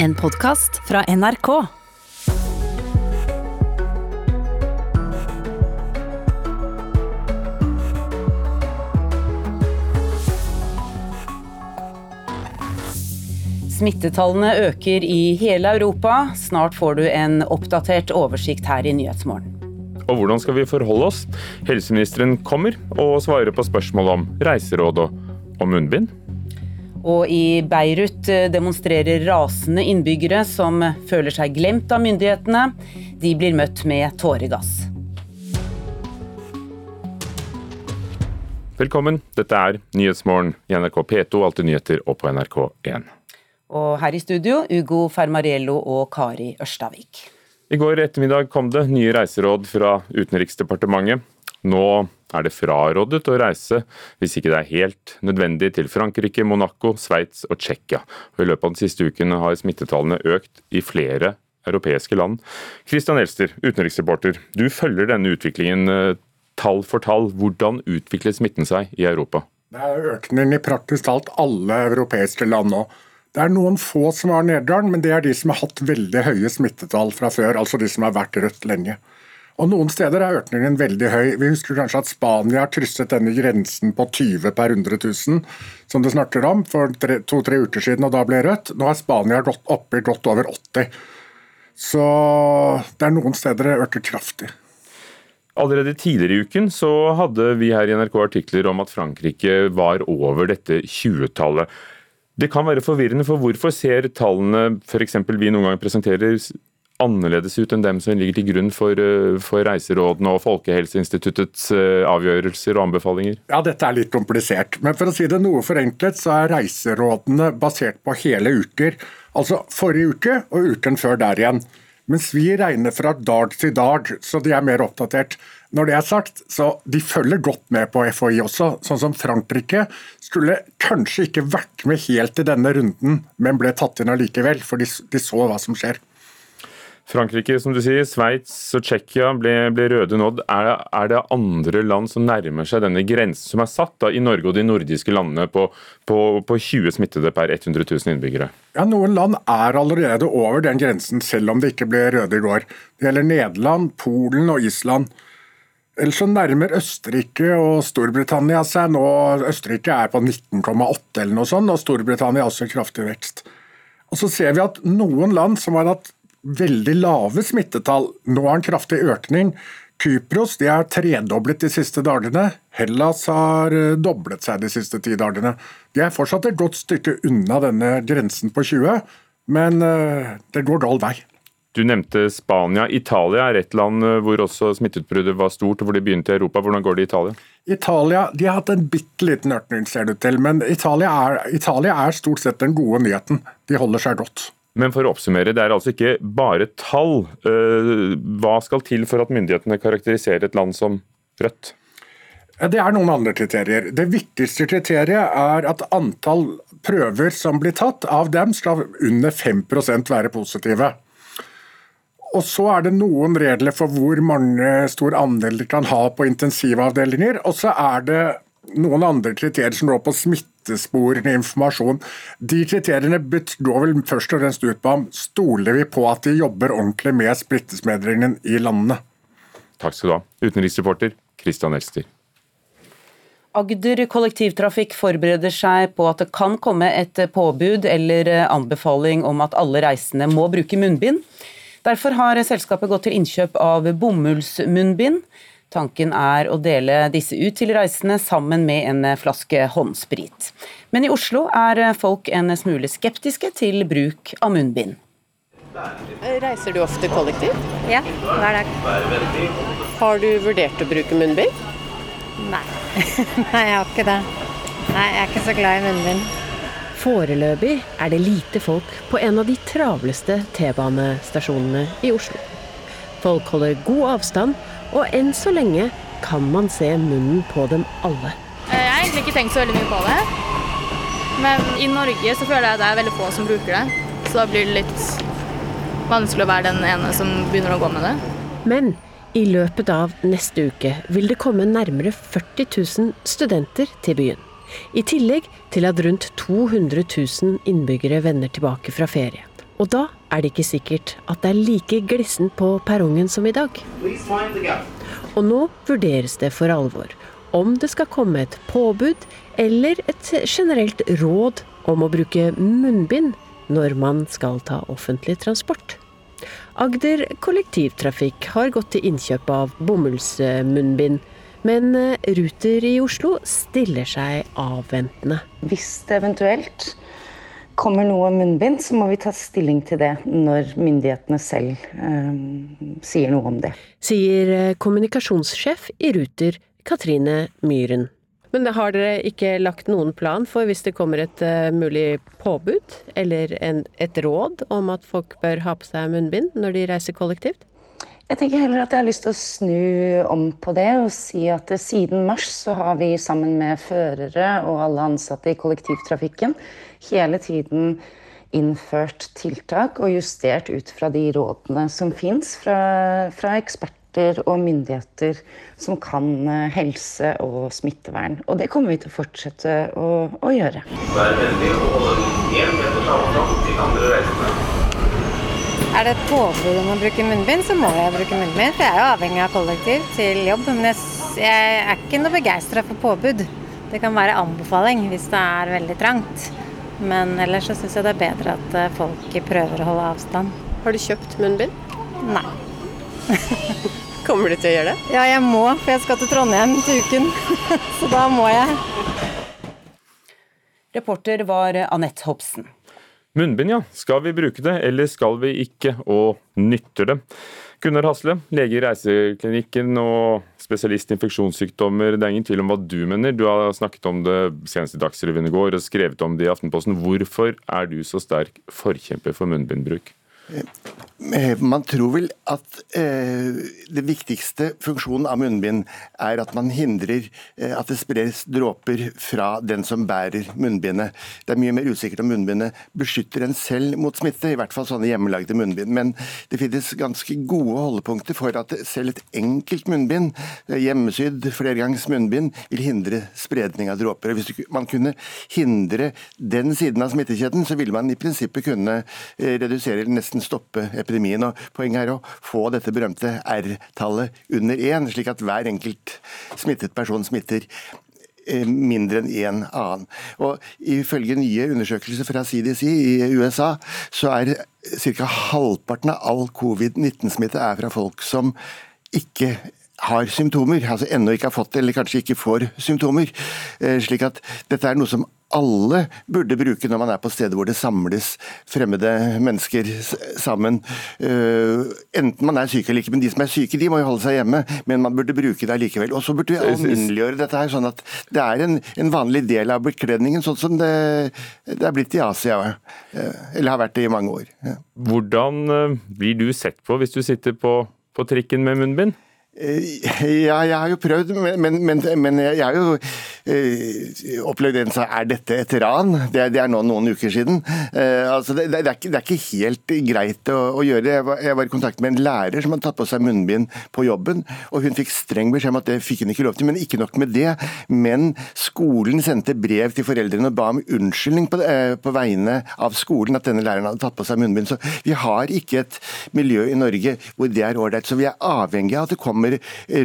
En podkast fra NRK. Smittetallene øker i hele Europa. Snart får du en oppdatert oversikt her i Nyhetsmorgen. Og hvordan skal vi forholde oss? Helseministeren kommer og svarer på spørsmål om reiseråd og, munnbind. Og i Beirut demonstrerer rasende innbyggere som føler seg glemt av myndighetene. De blir møtt med tåregass. Velkommen, dette er Nyhetsmorgen i NRK P2, Alltid nyheter og på NRK1. Og her i studio, Ugo Fermariello og Kari Ørstavik. I går ettermiddag kom det nye reiseråd fra Utenriksdepartementet. Nå er det frarådet å reise hvis ikke det er helt nødvendig til Frankrike, Monaco, Sveits og Tsjekkia. I løpet av den siste uken har smittetallene økt i flere europeiske land. Christian Elster, utenriksreporter. Du følger denne utviklingen eh, tall for tall. Hvordan utvikler smitten seg i Europa? Det er økning i praktisk talt alle europeiske land nå. Det er noen få som har nedgang, men det er de som har hatt veldig høye smittetall fra før. Altså de som har vært rødt lenge. Og Noen steder er økningen veldig høy. Vi husker kanskje at Spania har krysset denne grensen på 20 per 100 000, som det snakker om, for to-tre uker siden, og da ble rødt. Nå har Spania gått opp i godt over 80. Så det er noen steder det øker kraftig. Allerede tidligere i uken så hadde vi her i NRK artikler om at Frankrike var over dette 20-tallet. Det kan være forvirrende, for hvorfor ser tallene f.eks. vi noen ganger presenterer annerledes ut enn dem som ligger til grunn for, for reiserådene og Folkehelseinstituttets avgjørelser og anbefalinger? Ja, Dette er litt komplisert, men for å si det noe forenklet, så er reiserådene basert på hele uker. Altså forrige uke og uken før der igjen. Mens vi regner fra dag til dag, så de er mer oppdatert. Når det er sagt, så de følger godt med på FHI også. Sånn som Frankrike skulle kanskje ikke vært med helt i denne runden, men ble tatt inn allikevel, for de, de så hva som skjer. Frankrike, som du sier, Sveits og Tsjekkia ble, ble, røde nådd. Er, er, det andre land som nærmer seg denne grensen som er satt da, i Norge og de nordiske landene på, på, på 20 smittede per 100 000 innbyggere? Ja, Noen land er allerede over den grensen, selv om det ikke ble røde i går. Det gjelder Nederland, Polen og Island. Ellers så nærmer Østerrike og Storbritannia seg nå. Østerrike er på 19,8 eller noe sånt, og Storbritannia er også kraftig vekst. Og Så ser vi at noen land som har hatt veldig lave smittetall. Nå har en kraftig økning. Kypros de er tredoblet de siste dagene. Hellas har eh, doblet seg de siste ti dagene. De er fortsatt et godt stykke unna denne grensen på 20, men eh, det går gal vei. Du nevnte Spania. Italia er et land eh, hvor også smitteutbruddet var stort, og hvor de begynte i Europa. Hvordan går det i Italia? Italia de har hatt en bitte liten økning, ser det ut til. Men Italia er, Italia er stort sett den gode nyheten. De holder seg godt. Men for å oppsummere, det er altså ikke bare tall. Eh, hva skal til for at myndighetene karakteriserer et land som rødt? Det er noen andre kriterier. Det viktigste kriteriet er at antall prøver som blir tatt, av dem skal under 5% være positive. Og så er det noen regler for hvor mange stor andel de kan ha på intensivavdelinger. Og så er det noen andre kriterier som går på smittesporende informasjon. De kriteriene går vel først og fremst ut på om stoler vi på at de jobber ordentlig med splittesmedringen i landene. Takk skal du ha. Utenriksreporter Christian Elster. Agder kollektivtrafikk forbereder seg på at det kan komme et påbud eller anbefaling om at alle reisende må bruke munnbind. Derfor har selskapet gått til innkjøp av bomullsmunnbind. Tanken er å dele disse ut til reisende sammen med en flaske håndsprit. Men i Oslo er folk en smule skeptiske til bruk av munnbind. Reiser du ofte kollektivt? Ja, hver dag. Har du vurdert å bruke munnbind? Nei. Nei, jeg har ikke det. Nei, Jeg er ikke så glad i munnbind. Foreløpig er det lite folk på en av de travleste T-banestasjonene i Oslo. Folk holder god avstand og enn så lenge kan man se munnen på dem alle. Jeg har egentlig ikke tenkt så veldig mye på det. Men i Norge så føler jeg det er veldig få som bruker det. Så da blir det litt vanskelig å være den ene som begynner å gå med det. Men i løpet av neste uke vil det komme nærmere 40 000 studenter til byen. I tillegg til at rundt 200 000 innbyggere vender tilbake fra ferie. Og da er det ikke sikkert at det er like glissent på perrongen som i dag. Og nå vurderes det for alvor om det skal komme et påbud eller et generelt råd om å bruke munnbind når man skal ta offentlig transport. Agder kollektivtrafikk har gått til innkjøp av bomullsmunnbind, men Ruter i Oslo stiller seg avventende. Hvis det eventuelt kommer noe munnbind, så må vi ta stilling til det når myndighetene selv eh, sier noe om det. Sier kommunikasjonssjef i Ruter, Katrine Myhren. Men har dere ikke lagt noen plan for hvis det kommer et uh, mulig påbud, eller en, et råd om at folk bør ha på seg munnbind når de reiser kollektivt? Jeg tenker heller at jeg har lyst til å snu om på det og si at siden mars så har vi sammen med førere og alle ansatte i kollektivtrafikken hele tiden innført tiltak og justert ut fra de rådene som fins fra, fra eksperter og myndigheter som kan eh, helse og smittevern. Og det kommer vi til å fortsette å, å gjøre. Vær vennlig og hold én meters avstand til andre reisende. Er det et påbud om å bruke munnbind, så må jeg bruke munnbind. For jeg er jo avhengig av kollektiv til jobb. Men jeg, jeg er ikke noe begeistra for påbud. Det kan være anbefaling hvis det er veldig trangt. Men ellers så syns jeg det er bedre at eh, folk prøver å holde avstand. Har du kjøpt munnbind? Nei. Kommer du til å gjøre det? Ja, jeg må, for jeg skal til Trondheim til uken. Så da må jeg. Reporter var Anette Hobsen. Munnbind, ja. Skal vi bruke det, eller skal vi ikke, og nytter det? Gunnar Hasle, lege i Reiseklinikken og spesialist i infeksjonssykdommer. Det er ingen tvil om hva du mener. Du har snakket om det senest i Dagsrevyen i går og skrevet om det i Aftenposten. Hvorfor er du så sterk forkjemper for munnbindbruk? Eh, man tror vel at eh, det viktigste funksjonen av munnbind er at man hindrer eh, at det spres dråper fra den som bærer munnbindet. Det er mye mer usikkert om munnbindet beskytter en selv mot smitte, i hvert fall sånne hjemmelagde munnbind. Men det finnes ganske gode holdepunkter for at selv et enkelt munnbind, eh, hjemmesydd flergangs munnbind, vil hindre spredning av dråper. Hvis man kunne hindre den siden av smittekjeden, så ville man i prinsippet kunne eh, redusere eller nesten stoppe epidemien. Og Poenget er å få dette berømte R-tallet under én, slik at hver enkelt smittet person smitter eh, mindre enn én annen. Og Ifølge nye undersøkelser fra CDC i USA, så er ca. halvparten av all covid-19-smitte er fra folk som ikke har symptomer, altså ennå ikke har fått det, eller kanskje ikke får symptomer. Eh, slik at dette er noe som alle burde bruke når man er på steder hvor det samles fremmede mennesker sammen. Uh, enten man er syk eller ikke, men de som er syke de må jo holde seg hjemme. Men man burde bruke det allikevel. Og så burde vi alminneliggjøre dette her, sånn at det er en, en vanlig del av bekledningen, sånn som det, det, er blitt i Asia. Uh, eller har vært det i mange år. Ja. Hvordan blir du sett på hvis du sitter på, på trikken med munnbind? Ja, jeg har jo prøvd, men, men, men jeg er jo eh, opplevd en som er dette et ran? Det, det, er nå noen uker siden. Eh, altså det, det, er ikke, det, er ikke, helt greit å, å gjøre. Jeg jeg var, i kontakt med en lærer som hadde tatt på seg munnbind på jobben, og hun fikk streng beskjed om at det fikk hun ikke lov til. Men ikke nok med det, men skolen sendte brev til foreldrene og ba om unnskyldning på, eh, på vegne av skolen at denne læreren hadde tatt på seg munnbind. Så vi har ikke et miljø i Norge hvor det er ålreit. Så vi er avhengig av at det kommer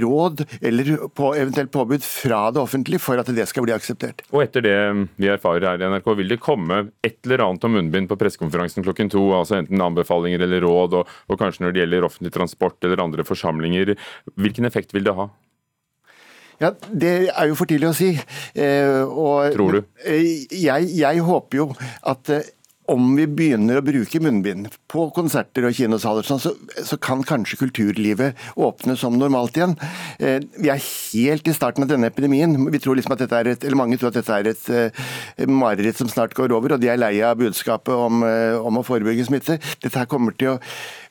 råd eller på eventuelt påbud fra det offentlige for at det skal bli akseptert. Og etter det vi erfarer her i NRK, vil det komme et eller annet om munnbind på pressekonferansen klokken to? altså Enten anbefalinger eller råd, og, og kanskje når det gjelder offentlig transport eller andre forsamlinger. Hvilken effekt vil det ha? Ja, Det er jo for tidlig å si. Eh, og, Tror du? Eh, jeg, jeg håper jo at eh, om vi begynner å bruke munnbind på konserter og kinosaler, sånn, så, så, kan kanskje kulturlivet åpne som normalt igjen. Eh, vi er helt i starten av denne epidemien. Vi tror liksom at dette er et, eller Mange tror at dette er et eh, mareritt som snart går over, og de er lei av budskapet om, eh, om å forebygge smitte. Dette her kommer til å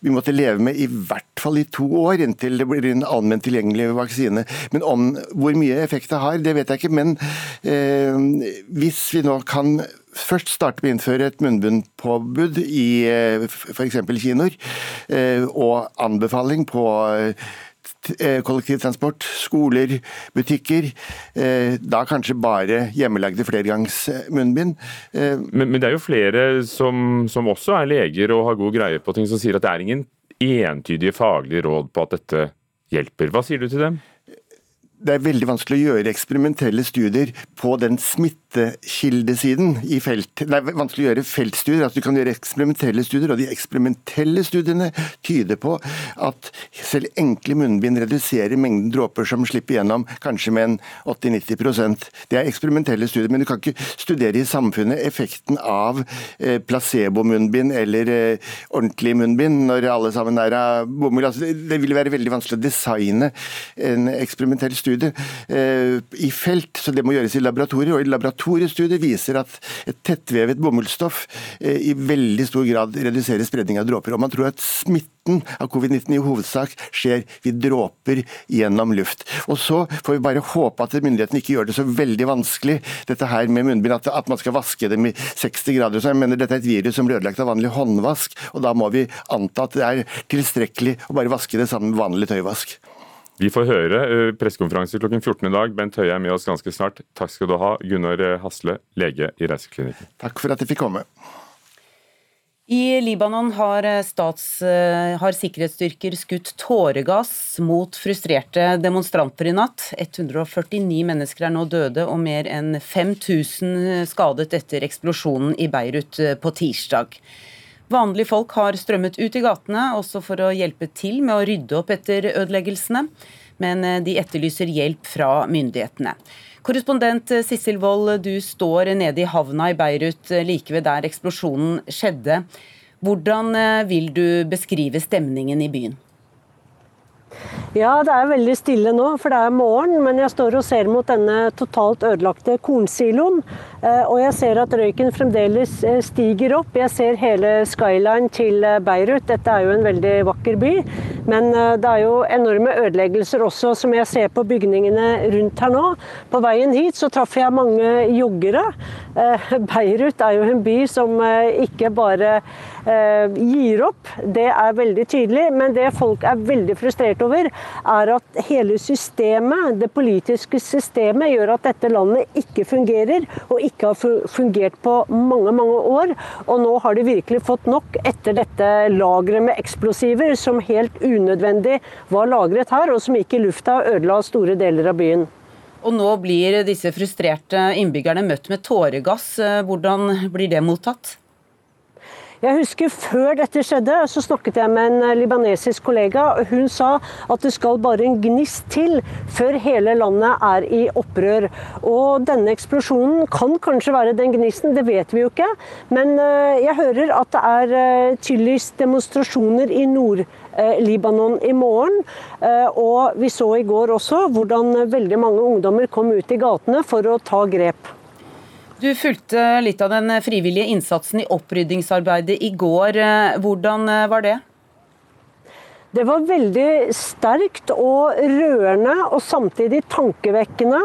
vi måtte leve med i hvert fall i to år, inntil det blir en allment tilgjengelig vaksine. Men om hvor mye effekt det har, det vet jeg ikke. Men eh, hvis vi nå kan først starte med å innføre et munnbindpåbud i eh, f.eks. kinoer, eh, og anbefaling på eh, kollektivtransport, skoler, butikker. Da kanskje bare hjemmelagde flergangs munnbind. Men, men, det er jo flere som, som også er leger og har god greie på ting, som sier at det er ingen entydige faglige råd på at dette hjelper. Hva sier du til dem? Det er veldig vanskelig å gjøre eksperimentelle studier på den smittekildesiden i felt. Det er vanskelig å gjøre feltstudier. altså Du kan gjøre eksperimentelle studier, og de eksperimentelle studiene tyder på at selv enkle munnbind reduserer mengden dråper som slipper gjennom, kanskje med en 80-90% Det er eksperimentelle studier, men du kan ikke studere i samfunnet effekten av eh, placebo-munnbind eller eh, ordentlig munnbind når alle sammen er av bomull. Altså, det vil være veldig vanskelig å designe en eksperimentell studie studie eh, i felt, så det må gjøres i laboratorier. og i Laboratoriestudier viser at et tettvevet bomullsstoff eh, i veldig stor grad reduserer spredning av dråper. og Man tror at smitten av covid-19 i hovedsak skjer ved dråper gjennom luft. Og Så får vi bare håpe at myndighetene ikke gjør det så veldig vanskelig, dette her med munnbind, at, at man skal vaske dem i 60 grader. Så jeg mener Dette er et virus som blir ødelagt av vanlig håndvask, og da må vi anta at det er tilstrekkelig å bare vaske det sammen med vanlig tøyvask. Vi får høre eh, pressekonferanse klokken 14 i dag. Bent Høie er med oss ganske snart. Takk skal du ha, Gunnar eh, Hasle, lege i Reiseklinikken. Takk for at jeg fikk komme. I Libanon har, eh, stats, har, sikkerhetsstyrker skutt tåregass mot frustrerte demonstranter i natt. 149 mennesker er nå døde og mer enn 5000 skadet etter eksplosjonen i Beirut på tirsdag. Vanlige folk har strømmet ut i gatene, også for å hjelpe til med å rydde opp etter ødeleggelsene, men eh, de etterlyser hjelp fra myndighetene. Korrespondent eh, Sissel Wold, du står nede i havna i Beirut eh, like ved der eksplosjonen skjedde. Hvordan vil du beskrive stemningen i byen? Ja, det er veldig stille nå, for det er morgen. Men jeg står og ser mot denne totalt ødelagte kornsiloen. Eh, og jeg ser at røyken fremdeles eh, stiger opp. Jeg ser hele skyline til eh, Beirut. Dette er jo en veldig vakker by. Men det er jo enorme ødeleggelser også, som jeg ser på bygningene rundt her nå. På veien hit så traff jeg mange joggere. Beirut er jo en by som ikke bare gir opp, det er veldig tydelig. Men det folk er veldig frustrert over, er at hele systemet, det politiske systemet, gjør at dette landet ikke fungerer. og ikke har fungert på mange, mange år. Og nå har de virkelig fått nok etter dette lageret med eksplosiver, som helt unødvendig var lagret her, og som gikk i lufta og ødela store deler av byen. Og nå blir disse frustrerte innbyggerne møtt med tåregass. Hvordan blir det mottatt? Jeg husker Før dette skjedde, så snakket jeg med en eh, libanesisk kollega. og Hun sa at det skal bare en gnist til før hele landet er i opprør. Og Denne eksplosjonen kan kanskje være den gnisten, det vet vi jo ikke. Men eh, jeg hører at det er tydeligst tydeligvis demonstrasjoner i Nord-Libanon i morgen. Og vi så i går også hvordan veldig mange ungdommer kom ut i gatene for å ta grep. Du fulgte litt av den frivillige innsatsen i oppryddingsarbeidet i går. Hvordan var det? Det var veldig sterkt og rørende, og samtidig tankevekkende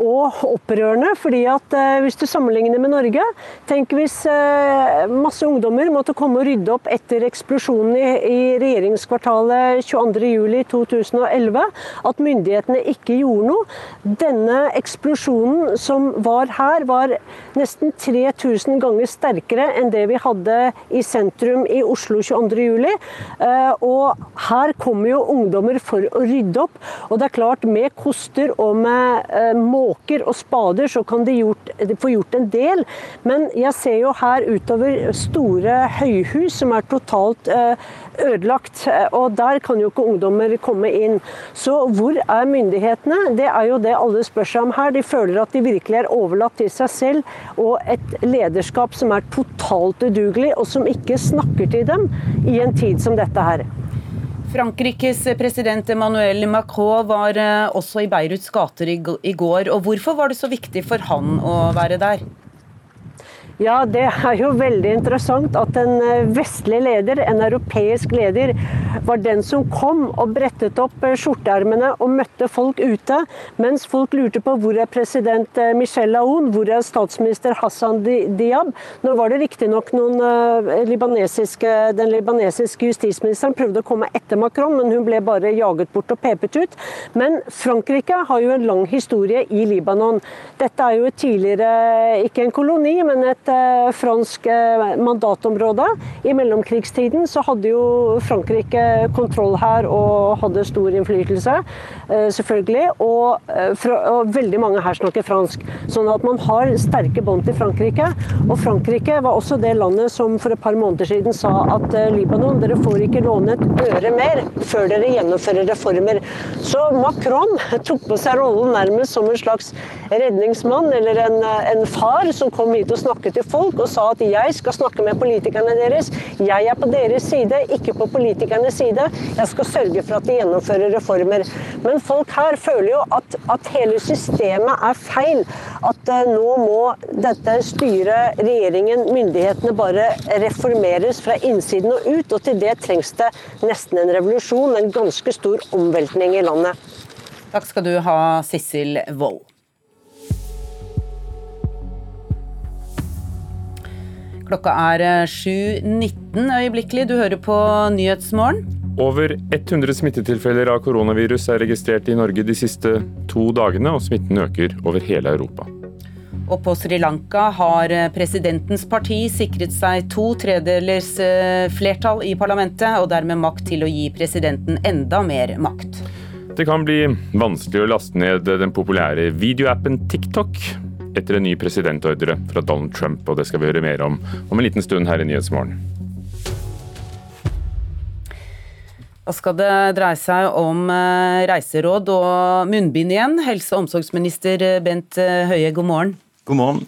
og opprørende. fordi at eh, Hvis du sammenligner med Norge Tenk hvis eh, masse ungdommer måtte komme og rydde opp etter eksplosjonen i, i regjeringskvartalet 22.07.2011. At myndighetene ikke gjorde noe. Denne eksplosjonen som var her, var nesten 3000 ganger sterkere enn det vi hadde i sentrum i Oslo 22.07. Eh, og her kommer jo ungdommer for å rydde opp. Og det er klart, med koster og med eh, måker og spader så kan de, gjort, få gjort en del. Men jeg ser jo her utover store høyhus som er totalt eh, ødelagt. Og der kan jo ikke ungdommer komme inn. Så hvor er myndighetene? Det er jo det alle spør seg om her. De føler at de virkelig er overlatt til seg selv og et lederskap som er totalt udugelig, og som ikke snakker til dem i en tid som dette her. Frankrikes president Emmanuel Macron var eh, også i Beiruts gater i går. og Hvorfor var det så viktig for han å være der? Ja, det er jo veldig interessant at en eh, vestlig leder, en europeisk leder, var den som kom og brettet opp eh, skjorteermene og møtte folk ute, mens folk lurte på hvor er president eh, Michel Aoun, hvor er statsminister Hassan Diab. Nå var det riktignok noen libanesiske Den libanesiske justisministeren prøvde å komme etter Macron, men hun ble bare jaget bort og pepet ut. Men Frankrike har jo en lang historie i Libanon. Dette er jo tidligere ikke en koloni, men et et eh, fransk eh, mandatområde. I mellomkrigstiden så hadde jo Frankrike kontroll her og hadde stor innflytelse, eh, selvfølgelig. Og, og veldig mange her snakker fransk. Sånn at man har sterke bånd til Frankrike. Og Frankrike var også det landet som for et par måneder siden sa at Libanon, dere får ikke låne et øre mer før dere gjennomfører reformer. Så Macron tok på seg rollen nærmest som en slags redningsmann eller en, en far som kom hit og snakket til folk og sa at jeg skal snakke med politikerne deres. Jeg er på deres side, ikke på politikernes side. Jeg skal sørge for at de gjennomfører reformer. Men folk her føler jo at, at hele systemet er feil. At uh, nå må dette styret, regjeringen, myndighetene bare reformeres fra innsiden og ut. Og til det trengs det nesten en revolusjon, en ganske stor omveltning i landet. Takk skal du ha, Sissel Wold. Klokka er 7.19 eh, øyeblikkelig. Du hører på Nyhetsmorgen. Over 100 smittetilfeller av koronavirus er registrert i Norge de siste to dagene, og smitten øker over hele Europa. Og på Sri Lanka har eh, presidentens parti sikret seg to tredelers eh, flertall i parlamentet, og dermed makt til å gi presidenten enda mer makt. Det kan bli vanskelig å laste ned den populære videoappen TikTok etter en ny presidentordre fra Donald Trump, og det skal vi høre mer om om en liten stund her i Nyhetsmorgen. Da skal det dreie seg om eh, reiseråd og munnbind igjen. Helse- og omsorgsminister Bent Høie, god morgen. God morgen.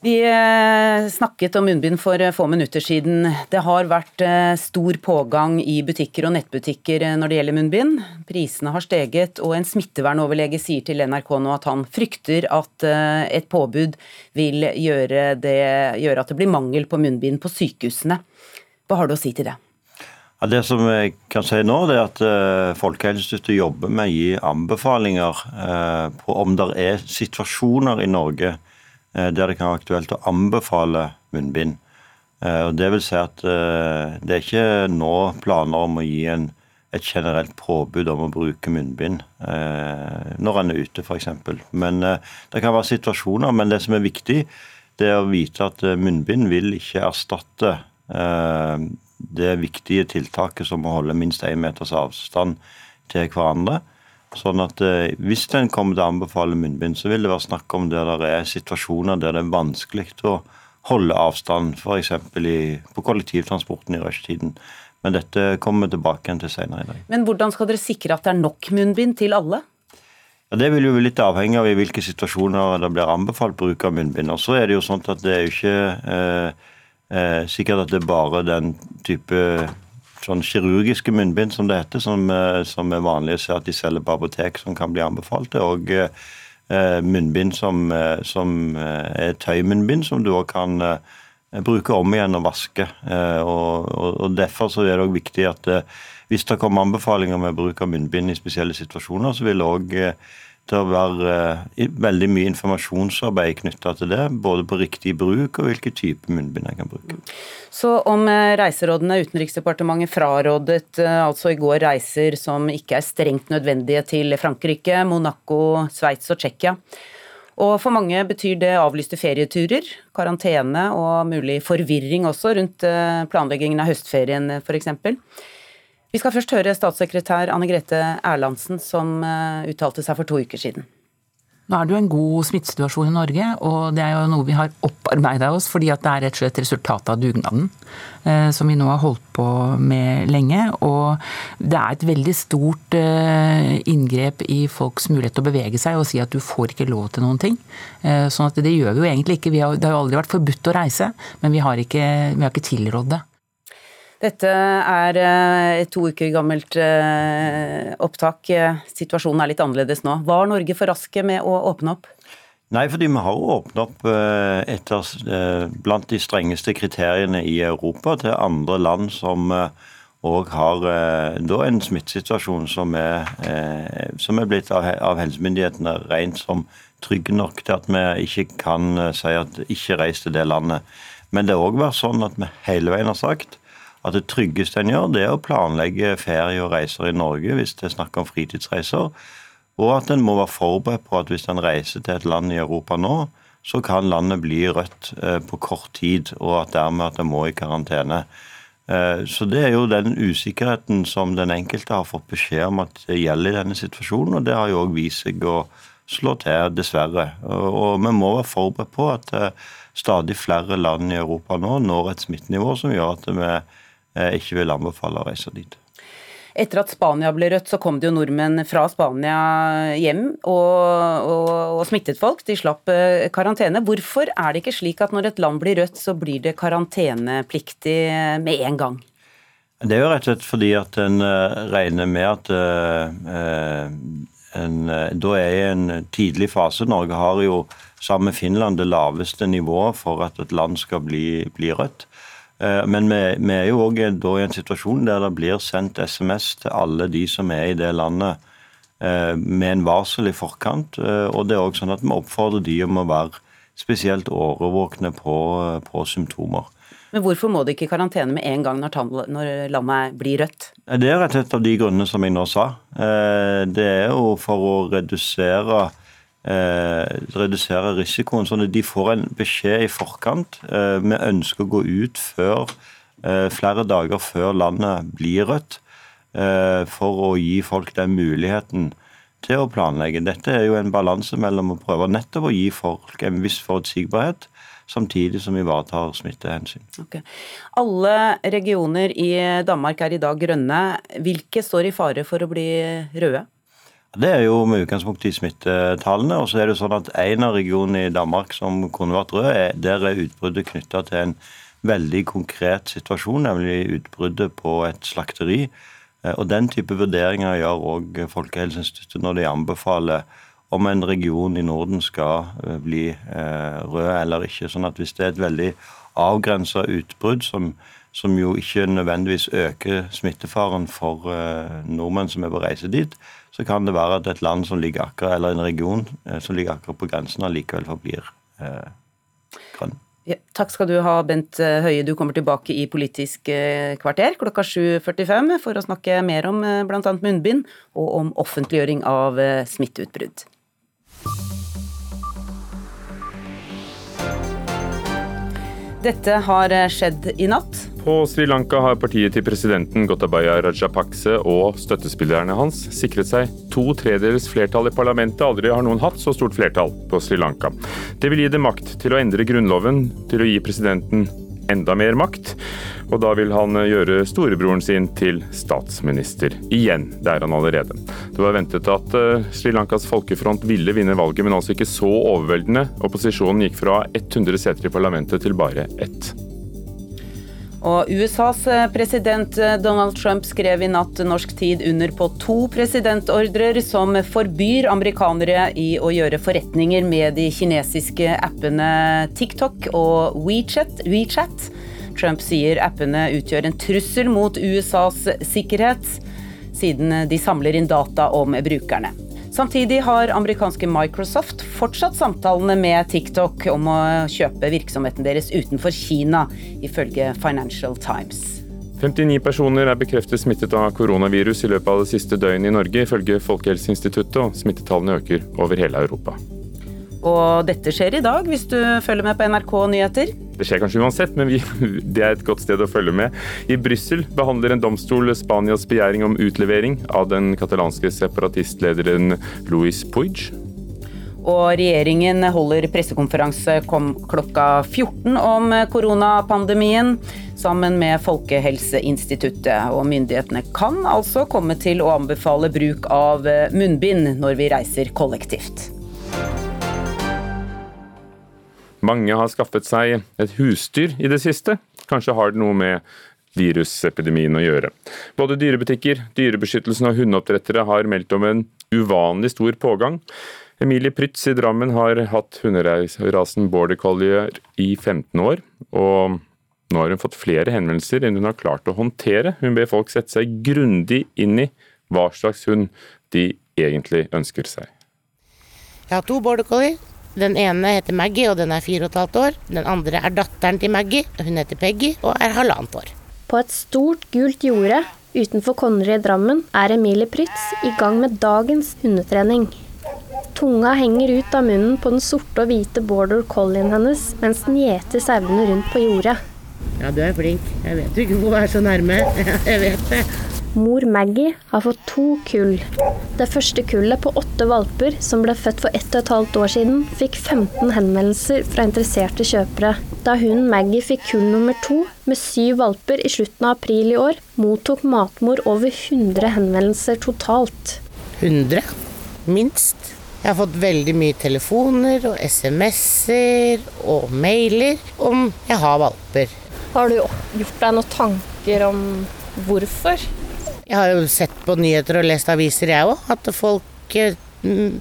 Vi eh, snakket om munnbind for eh, få minutter siden. Det har vært eh, stor pågang i butikker og nettbutikker når det gjelder munnbind. Prisene har steget, og en smittevernoverlege sier til NRK nå at han frykter at et påbud vil gjøre, det, gjøre at det blir mangel på munnbind på sykehusene. Hva har du å si til det? Ja, det som jeg kan si nå, er at uh, Folkehelseinstituttet jobber med å gi anbefalinger på om det er situasjoner i Norge der det kan være aktuelt å anbefale munnbind. Eh, det vil si at eh, det er ikke nå planer om å gi en, et generelt påbud om å bruke munnbind når en er ute, f.eks. Men det kan være situasjoner. Men det som er viktig, det er å vite at munnbind vil ikke erstatte det viktige tiltaket som å holde minst én meters avstand til hverandre. Sånn at eh, Hvis en kommer til å anbefale munnbind, så vil det være snakk om der det er situasjoner der det er vanskelig å holde avstand, f.eks. på kollektivtransporten i rushtiden. Men dette kommer vi tilbake igjen til senere i dag. Men hvordan skal dere sikre at det er nok munnbind til alle? Ja, Det vil jo bli litt avhengig av i hvilke situasjoner det blir anbefalt bruk av munnbind. Og så er det jo sånn at det er jo ikke eh, eh, sikkert at det er bare den type sånn kirurgiske munnbind, som det heter, som, eh, som er vanlig å se at de selger på apotek, som kan bli anbefalt. Og eh, munnbind som, eh, som er tøymunnbind, som du òg kan eh, bruke om igjen og vaske. Eh, og, og, og, Derfor så er det òg viktig at eh, hvis det kommer anbefalinger med bruk av munnbind i spesielle situasjoner, så vil òg til å være uh, veldig mye informasjonsarbeid knytta til det. Både på riktig bruk og hvilken type munnbind en kan bruke. Så om uh, reiserådene Utenriksdepartementet frarådet uh, altså i går reiser som ikke er strengt nødvendige til Frankrike, Monaco, Sveits og Tsjekkia. Og for mange betyr det avlyste ferieturer, karantene og mulig forvirring også rundt planleggingen av høstferien f.eks. Vi skal først høre statssekretær Anne Grete Erlandsen, som eh, uttalte seg for to uker siden. Nå er det jo en god smittesituasjon i Norge, og det er jo noe vi har opparbeida oss fordi at det er rett og slett resultatet av dugnaden eh, som vi nå har holdt på med lenge. Og det er et veldig stort eh, inngrep i folks mulighet til å bevege seg og si at du får ikke lov til noen ting. Sånn at det gjør vi jo egentlig ikke. Har, det har jo aldri vært forbudt å reise, men vi har ikke, vi ikke tilrådd det. Dette er eh, et to uker gammelt eh, opptak. Situasjonen er litt annerledes nå. Var Norge for raske med å åpne opp? Nei, fordi vi har åpnet opp eh, etter blant de strengeste kriteriene i Europa til andre land som òg har da en smittesituasjon som er, som er blitt av helsemyndighetene rent som trygg nok til at vi ikke kan si at ikke reis til det landet. Men det har òg vært sånn at vi hele veien har sagt at det tryggeste en gjør, det er å planlegge ferie og reiser i Norge hvis det er snakk om fritidsreiser. Og at en må være forberedt på at hvis en reiser til et land i Europa nå, så kan landet bli rødt eh, på kort tid, og at dermed at en må i karantene. Eh, så det er jo den usikkerheten som den enkelte har fått beskjed om at det gjelder i denne situasjonen, og det har jo òg vist seg å slå til, dessverre. Og vi må være forberedt på at eh, stadig flere land i Europa nå når et smittenivå som gjør at vi ikke vil anbefale å reise dit. Etter at Spania ble rødt, så kom det jo nordmenn fra Spania hjem og, og, og, smittet folk. De slapp eh, karantene. Hvorfor er det ikke slik at når et land blir rødt, så blir det karantenepliktig med en gang? Det er jo rett og slett fordi at en eh, regner med at en, da er i en tidlig fase. Norge har jo sammen med Finland det laveste nivået for at et land skal bli, bli rødt. Eh, men vi, vi er jo òg i en situasjon der det blir sendt SMS til alle de som er i det landet eh, med en varsel i forkant. Eh, og det er også sånn at vi oppfordrer de om å være spesielt årevåkne på, på symptomer. Men hvorfor må de ikke i karantene med en gang når landet blir rødt? Det er rett og slett av de grunnene som jeg nå sa. Det er jo for å redusere redusere risikoen, sånn at de får en beskjed i forkant. Eh, vi ønsker å gå ut før, eh, flere dager før landet blir rødt, eh, for å gi folk den muligheten til å planlegge. Dette er jo en balanse mellom å prøve nettopp å gi folk en viss forutsigbarhet, samtidig som ivaretar smittehensyn. Okay. Alle regioner i Danmark er i dag grønne. Hvilke står i fare for å bli røde? Det er jo med utgangspunkt i smittetallene. Og så er det sånn at en av regionene i Danmark som kunne vært rød, er, der er utbruddet knytta til en veldig konkret situasjon, nemlig utbruddet på et slakteri. Eh, og Den type vurderinger gjør òg Folkehelseinstituttet når de anbefaler om en region i Norden skal eh, bli eh, rød eller ikke. Sånn at Hvis det er et veldig avgrensa utbrudd som, som, jo ikke nødvendigvis øker smittefaren for nordmenn som er på reise dit, så kan det være at et land som ligger akkurat, eller en region eh, som ligger akkurat på grensen, allikevel forblir eh, grønn. Ja, takk skal du ha, Bent eh, Høie. Du kommer tilbake i Politisk eh, kvarter klokka 7.45 for å snakke mer om bl.a. munnbind og om offentliggjøring av smitteutbrudd. Dette har skjedd i natt. På Sri Lanka har partiet til presidenten Gotabaya Rajapakse og støttespillerne hans sikret seg to tredjedels flertall i parlamentet. Aldri har noen hatt så stort flertall på Sri Lanka. Det vil gi det makt til å endre grunnloven, til å gi presidenten enda mer makt. Og da vil han gjøre storebroren sin til statsminister igjen. Det er han allerede. Det var ventet at eh, Sri Lankas folkefront ville vinne valget, men altså ikke så overveldende. Opposisjonen gikk fra 100 seter i parlamentet til bare ett. Og USAs eh, president eh, Donald Trump skrev i natt norsk tid under på to presidentordrer som forbyr amerikanere i å gjøre forretninger med de kinesiske appene TikTok og WeChat. WeChat. Trump sier appene utgjør en trussel mot USAs sikkerhet, siden de samler inn data om brukerne. Samtidig har amerikanske Microsoft fortsatt samtalene med TikTok om å kjøpe virksomheten deres utenfor Kina, ifølge Financial Times. 59 personer er bekreftet smittet av koronavirus i løpet av det siste døgnet i Norge, ifølge Folkehelseinstituttet, og smittetallene øker over hele Europa. Og dette skjer i dag, hvis du følger med på NRK Nyheter. Det skjer kanskje uansett, men vi, det er et godt sted å følge med. I Brussel behandler en domstol Spanias begjæring om utlevering av den katalanske separatistlederen Luis Puig. Og regjeringen holder pressekonferanse klokka 14 om koronapandemien sammen med Folkehelseinstituttet. Og myndighetene kan altså komme til å anbefale bruk av munnbind når vi reiser kollektivt. Mange har skaffet seg et husdyr i det siste. Kanskje har det noe med virusepidemien å gjøre. Både dyrebutikker, Dyrebeskyttelsen og hundeoppdrettere har meldt om en uvanlig stor pågang. Emilie Prytz i Drammen har hatt hunderasen border collier i 15 år. og nå har hun fått flere henvendelser enn hun har klart å håndtere. Hun ber folk sette seg grundig inn i hva slags hund de egentlig ønsker seg. Jeg har to border collier. Den ene heter Maggie, og den er fire og et halvt år. Den andre er datteren til Maggie. Hun heter Peggy og er halvannet år. På et stort, gult jorde utenfor Konnerud i Drammen er Emilie Prytz i gang med dagens hundetrening. Tunga henger ut av munnen på den sorte og hvite border collien hennes mens den gjeter sauene rundt på jordet. Ja, du er flink. Jeg vet du ikke hvorfor er så nærme. Jeg vet det. Mor Maggie har fått to kull. Det første kullet på åtte valper, som ble født for ett og et halvt år siden, fikk 15 henvendelser fra interesserte kjøpere. Da hun Maggie fikk kull nummer to, med syv valper i slutten av april i år, mottok matmor over 100 henvendelser totalt. 100? Minst. Jeg har fått veldig mye telefoner og SMS-er og mailer om jeg har valper. Har du gjort deg noen tanker om hvorfor? Jeg har jo sett på nyheter og lest aviser, jeg òg, at folk eh,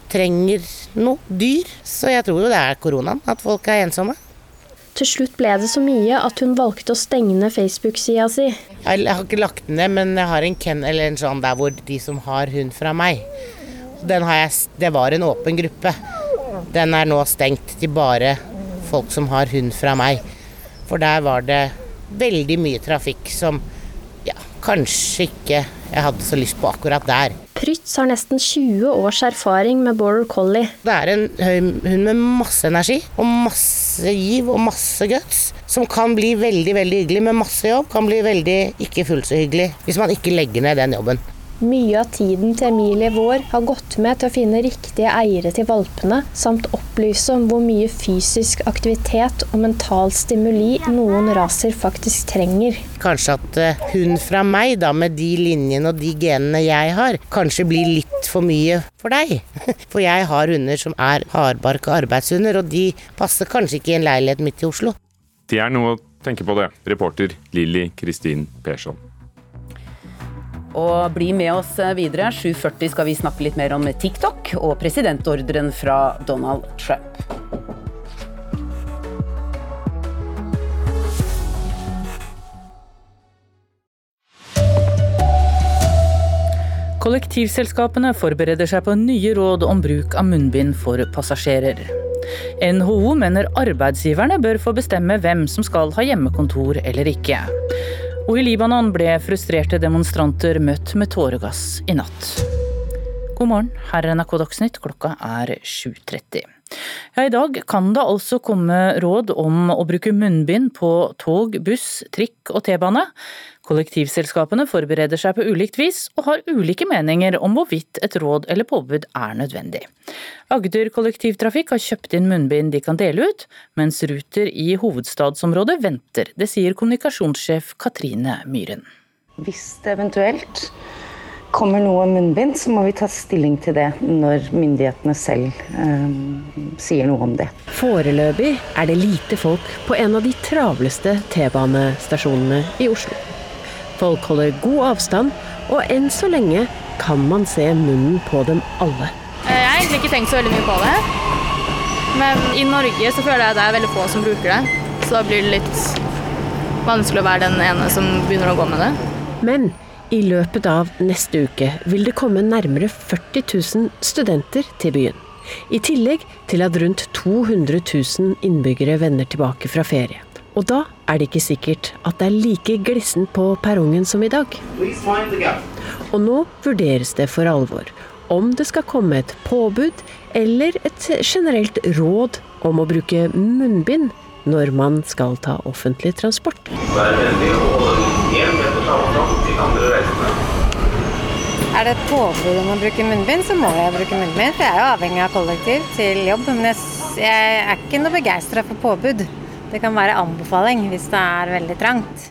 trenger noe dyr. Så jeg tror jo det er koronaen, at folk er ensomme. Til slutt ble det så mye at hun valgte å stenge Facebook-sida si. Jeg har ikke lagt den ned, men jeg har en kennel eller en sånn der hvor de som har hund fra meg. Den har jeg, det var en åpen gruppe. Den er nå stengt til bare folk som har hund fra meg. For der var det veldig mye trafikk som kanskje ikke jeg hadde så lyst på akkurat der. Prytz har nesten 20 års erfaring med border collie. Det er en hund med masse energi og masse giv og masse guts. Som kan bli veldig veldig hyggelig med masse jobb. Kan bli veldig ikke fullt så hyggelig hvis man ikke legger ned den jobben. Mye av tiden til Emilie Vår har gått med til å finne riktige eiere til valpene, samt opplyse om hvor mye fysisk aktivitet og mental stimuli noen raser faktisk trenger. Kanskje at uh, hun fra meg, da med de linjene og de genene jeg har, kanskje blir litt for mye for deg. For jeg har hunder som er hardbarka arbeidshunder, og de passer kanskje ikke i en leilighet midt i Oslo. Det er noe å tenke på det, reporter Lilly Kristin Persson. Og bli med oss videre. 7.40 skal vi snakke litt mer om TikTok og presidentordren fra Donald Trump. Kollektivselskapene forbereder seg på nye råd om bruk av munnbind for passasjerer. NHO mener arbeidsgiverne bør få bestemme hvem som skal ha hjemmekontor eller ikke. Og i Libanon ble frustrerte demonstranter møtt med tåregass i natt. God morgen, her er NRK Dagsnytt, klokka er 7.30. Ja, I dag kan det altså komme råd om å bruke munnbind på tog, buss, trikk og T-bane. Kollektivselskapene forbereder seg på ulikt vis, og har ulike meninger om hvorvidt et råd eller påbud er nødvendig. Agder kollektivtrafikk har kjøpt inn munnbind de kan dele ut, mens Ruter i hovedstadsområdet venter. Det sier kommunikasjonssjef Katrine Myhren. Hvis det eventuelt kommer noe munnbind, så må vi ta stilling til det når myndighetene selv eh, sier noe om det. Foreløpig er det lite folk på en av de travleste T-banestasjonene i Oslo. Folk holder god avstand, og enn så lenge kan man se munnen på dem alle. Jeg har egentlig ikke tenkt så veldig mye på det. Men i Norge så føler jeg det er veldig få som bruker det. Så da blir det litt vanskelig å være den ene som begynner å gå med det. Men i løpet av neste uke vil det komme nærmere 40 000 studenter til byen. I tillegg til at rundt 200 000 innbyggere vender tilbake fra ferie. Og da er det ikke sikkert at det er like glissent på perrongen som i dag. Og nå vurderes det for alvor om det skal komme et påbud eller et generelt råd om å bruke munnbind når man skal ta offentlig transport. Vær vennlig å Er det et påbud om å bruke munnbind, så må jeg bruke munnbind. For jeg er jo avhengig av kollektiv til jobb. Men jeg, jeg er ikke noe begeistra for påbud. Det kan være anbefaling hvis det er veldig trangt.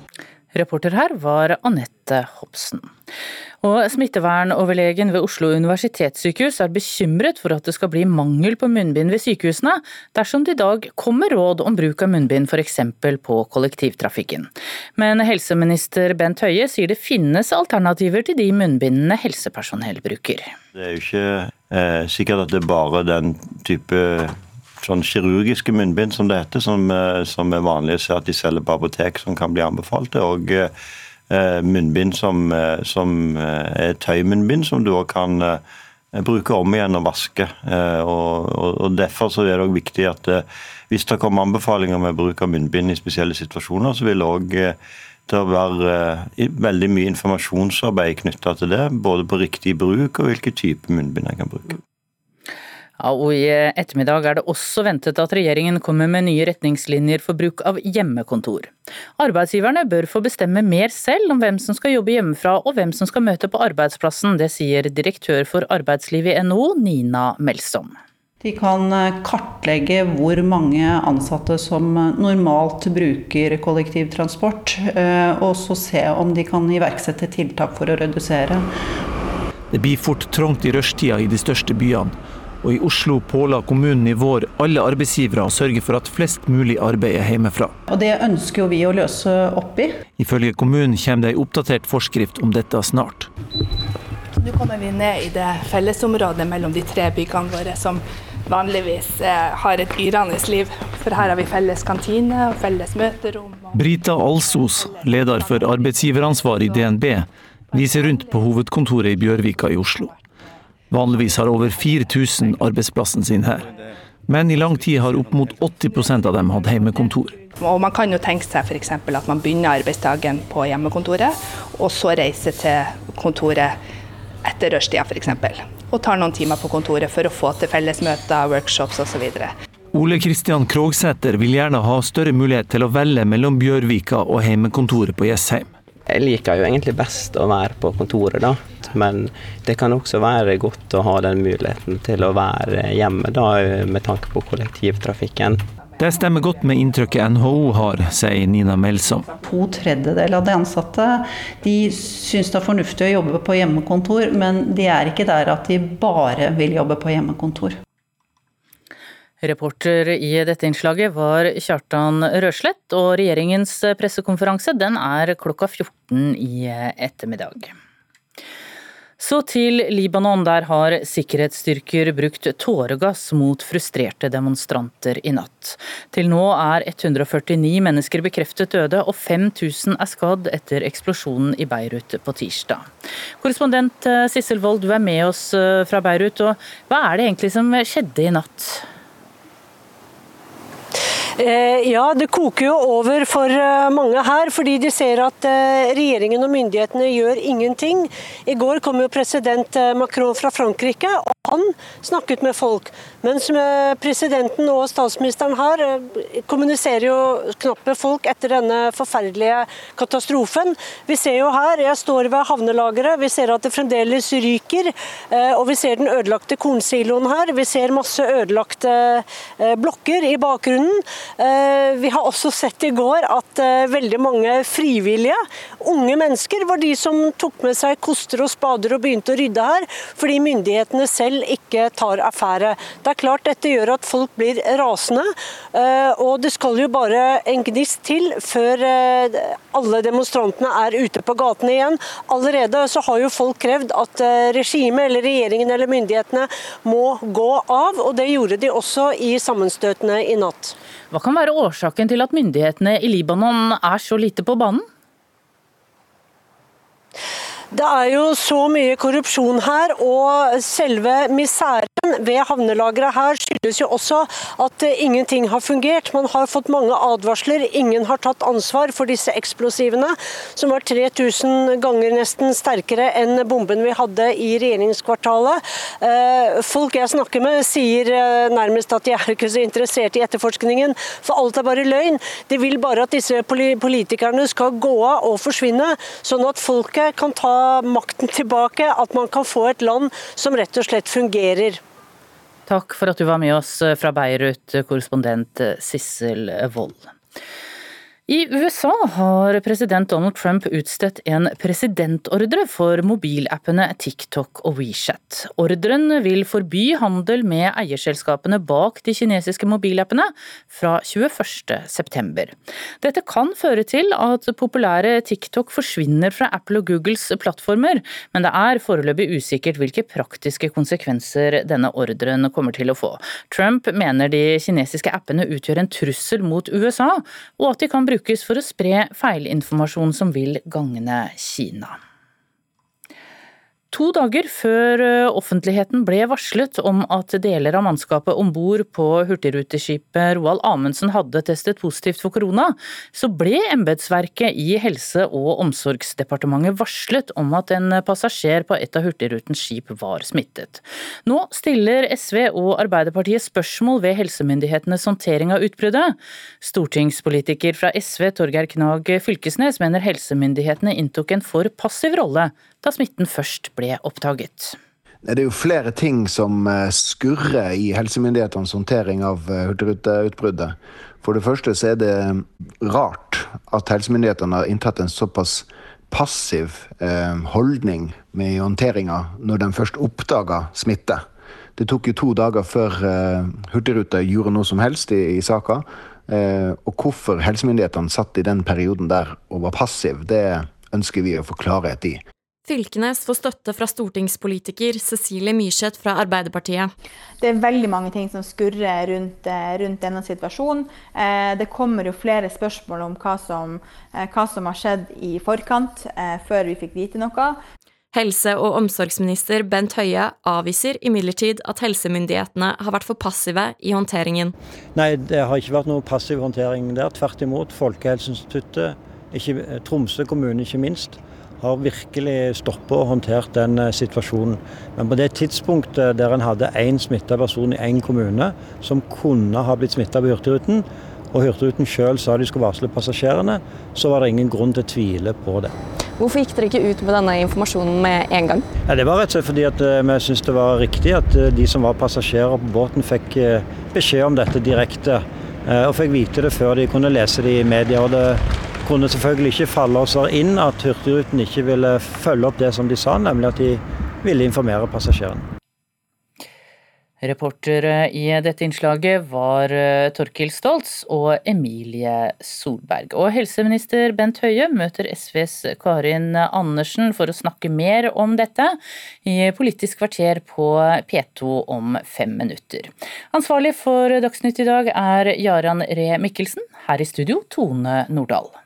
Reporter her var Anette Hobsen. Og Smittevernoverlegen ved Oslo universitetssykehus er bekymret for at det skal bli mangel på munnbind ved sykehusene dersom det i dag kommer råd om bruk av munnbind f.eks. på kollektivtrafikken. Men helseminister Bent Høie sier det finnes alternativer til de munnbindene helsepersonell bruker. Det er jo ikke eh, sikkert at det er bare den type sånn kirurgiske munnbind, som det heter, som, eh, som er vanlig å se at de selger på apotek, som kan bli anbefalt. Og eh, munnbind som, eh, som eh, er tøymunnbind, som du òg kan bruke om igjen og vaske. Og, og, og Derfor så er det også viktig at hvis det kommer anbefalinger med bruk av munnbind i spesielle situasjoner, så vil det òg være veldig mye informasjonsarbeid knytta til det. Både på riktig bruk og hvilken type munnbind en kan bruke. Ja, og I ettermiddag er det også ventet at regjeringen kommer med nye retningslinjer for bruk av hjemmekontor. Arbeidsgiverne bør få bestemme mer selv om hvem som skal jobbe hjemmefra og hvem som skal møte på arbeidsplassen. Det sier direktør for arbeidslivet i NHO, Nina Melsom. De kan eh, kartlegge hvor mange ansatte som eh, normalt bruker kollektivtransport, eh, og så se om de kan iverksette tiltak for å redusere. Det blir fort trangt i rushtida i de største byene og i Oslo påla kommunen i vår alle arbeidsgivere å sørge for at flest mulig arbeider hjemmefra. Og Det ønsker jo vi å løse opp i. Ifølge kommunen kommer det en oppdatert forskrift om dette snart. Nå kommer vi ned i det fellesområdet mellom de tre byggene våre som vanligvis eh, har et yrende liv. For her har vi felles kantine og felles møterom. Brita Alsos, leder for arbeidsgiveransvar i DNB, viser rundt på hovedkontoret i Bjørvika i Oslo. Vanligvis har over 4000 arbeidsplassen sin her. Men i lang tid har opp mot 80% av dem hatt hjemmekontor. Og Man kan jo tenke seg f.eks. at man begynner arbeidsdagen på hjemmekontoret, og så reiser til kontoret etter rushtida f.eks. Og tar noen timer på kontoret for å få til fellesmøter, workshops osv. Ole Kristian Krogsæter vil gjerne ha større mulighet til å velge mellom Bjørvika og hjemmekontoret på Jessheim. Jeg liker jo egentlig best å være på kontoret, da. Men det kan også være godt å ha den muligheten til å være hjemme, da, med tanke på kollektivtrafikken. Det stemmer godt med inntrykket NHO har, sier Nina Melsom. To tredjedeler av de ansatte de syns det er fornuftig å jobbe på hjemmekontor, men de er ikke der at de bare vil jobbe på hjemmekontor. Reporter i dette innslaget var Kjartan Røslett, og regjeringens pressekonferanse den er klokka 14 i ettermiddag. Så til Libanon, der har sikkerhetsstyrker brukt tåregass mot frustrerte demonstranter i natt. Til nå er 149 mennesker bekreftet døde, og 5000 er skadd etter eksplosjonen i Beirut på tirsdag. Korrespondent eh, Sissel Wold, du er med oss eh, fra Beirut, og hva er det egentlig som skjedde i natt? Eh, ja, det koker jo over for eh, mange her, fordi de ser at eh, regjeringen og myndighetene gjør ingenting. I går kom jo president Macron fra Frankrike, han snakket med folk. Mens presidenten og statsministeren her kommuniserer jo knapt med folk etter denne forferdelige katastrofen. Vi ser jo her, jeg står ved havnelageret, vi ser at det fremdeles ryker. Og vi ser den ødelagte kornsiloen her. Vi ser masse ødelagte blokker i bakgrunnen. Eh, vi har også sett i går at eh, veldig mange frivillige, unge mennesker, var de som tok med seg koster og spader og begynte å rydde her, fordi myndighetene selv ikke tar affære. Det er klart dette gjør at folk blir rasende, eh, og det skal jo bare en gnist til før alle demonstrantene er ute på gatene igjen. Allerede så har jo folk krevd at regimet eller regjeringen eller myndighetene må gå av, og det gjorde de også i sammenstøtene i natt. Hva kan være årsaken til at myndighetene i Libanon er så lite på banen? Det er jo så mye korrupsjon her, og selve misæren ved havnelageret her skyldes jo også at ingenting har fungert. Man har fått mange advarsler, ingen har tatt ansvar for disse eksplosivene, som var 3000 ganger nesten sterkere enn bomben vi hadde i regjeringskvartalet. Eh, folk jeg snakker med sier eh, nærmest at de er ikke så interessert i etterforskningen, for alt er bare løgn. De vil bare at disse politikerne skal gå av og forsvinne, sånn at folket kan ta makten tilbake, at man kan få et land som rett og slett fungerer. Takk for at du var med oss fra Beirut, korrespondent Sissel Wold. I USA har president Donald Trump utstedt en presidentordre for mobilappene TikTok og WeChat. Ordren vil forby handel med eierselskapene bak de kinesiske mobilappene fra 21.9. Dette kan føre til at populære TikTok forsvinner fra Apple og Googles plattformer, men det er foreløpig usikkert hvilke praktiske konsekvenser denne ordren kommer til å få. Trump mener de kinesiske appene utgjør en trussel mot USA, og at de kan bruke brukes for å spre feilinformasjon som vil gagne Kina. To dager før eh, offentligheten ble varslet om at deler av mannskapet om bord på hurtigruteskipet Roald Amundsen hadde testet positivt for korona, så ble embetsverket i Helse- og omsorgsdepartementet varslet om at en passasjer på et av Hurtigrutens skip var smittet. Nå stiller SV og Arbeiderpartiet spørsmål ved helsemyndighetenes håndtering av utbruddet. Stortingspolitiker fra SV Torgeir Knag Fylkesnes mener helsemyndighetene inntok en for passiv rolle da smitten først ble oppdaget. Det er jo flere ting som eh, skurrer i helsemyndighetenes håndtering av eh, hurtigruteutbruddet. For det første så er det rart at helsemyndighetene har inntatt en såpass passiv eh, holdning med håndteringa når de først oppdaga smitte. Det tok jo to dager før Hurtigruta gjorde noe som helst i, i saka. og hvorfor helsemyndighetene satt i den perioden der og var passiv, det ønsker vi å få klarhet i. Fylkenes får støtte fra stortingspolitiker Cecilie Myrseth fra Arbeiderpartiet. Det er veldig mange ting som skurrer rundt, eh, rundt denne situasjonen. Eh, det kommer jo flere spørsmål om hva som, eh, hva som har skjedd i forkant, før vi fikk vite noe. Helse- og omsorgsminister Bent Høie avviser imidlertid at helsemyndighetene har vært for passive i håndteringen. Nei, det har ikke vært noe passiv håndtering der. Tvert imot. Folkehelseinstituttet, Tromsø kommune ikke minst, har virkelig stoppet og håndtert den eh, situasjonen. Men på det tidspunktet der en hadde én smitta person i én kommune som kunne ha blitt smitta på Hurtigruten, og Hurtigruten sjøl sa de skulle varsle passasjerene, så var det ingen grunn til å tvile på det. Hvorfor gikk dere ikke ut med denne informasjonen med en gang? Ja, det var rett og slett fordi eh, vi syntes det var riktig at eh, de som var passasjerer på båten fikk beskjed om dette direkte. Og fikk vite det før de kunne lese det i media. og det kunne selvfølgelig ikke falle oss inn at Hurtigruten ikke ville følge opp det som de sa, nemlig at de ville informere passasjerene. Reportere i dette innslaget var eh, Torkil Stoltz og Emilie Solberg. Og helseminister Bent Høie møter SVs Karin Andersen for å snakke mer om dette i Politisk kvarter på P2 om fem minutter. Ansvarlig for Dagsnytt i dag er Jaran Ree Mikkelsen. Her i studio Tone Nordahl.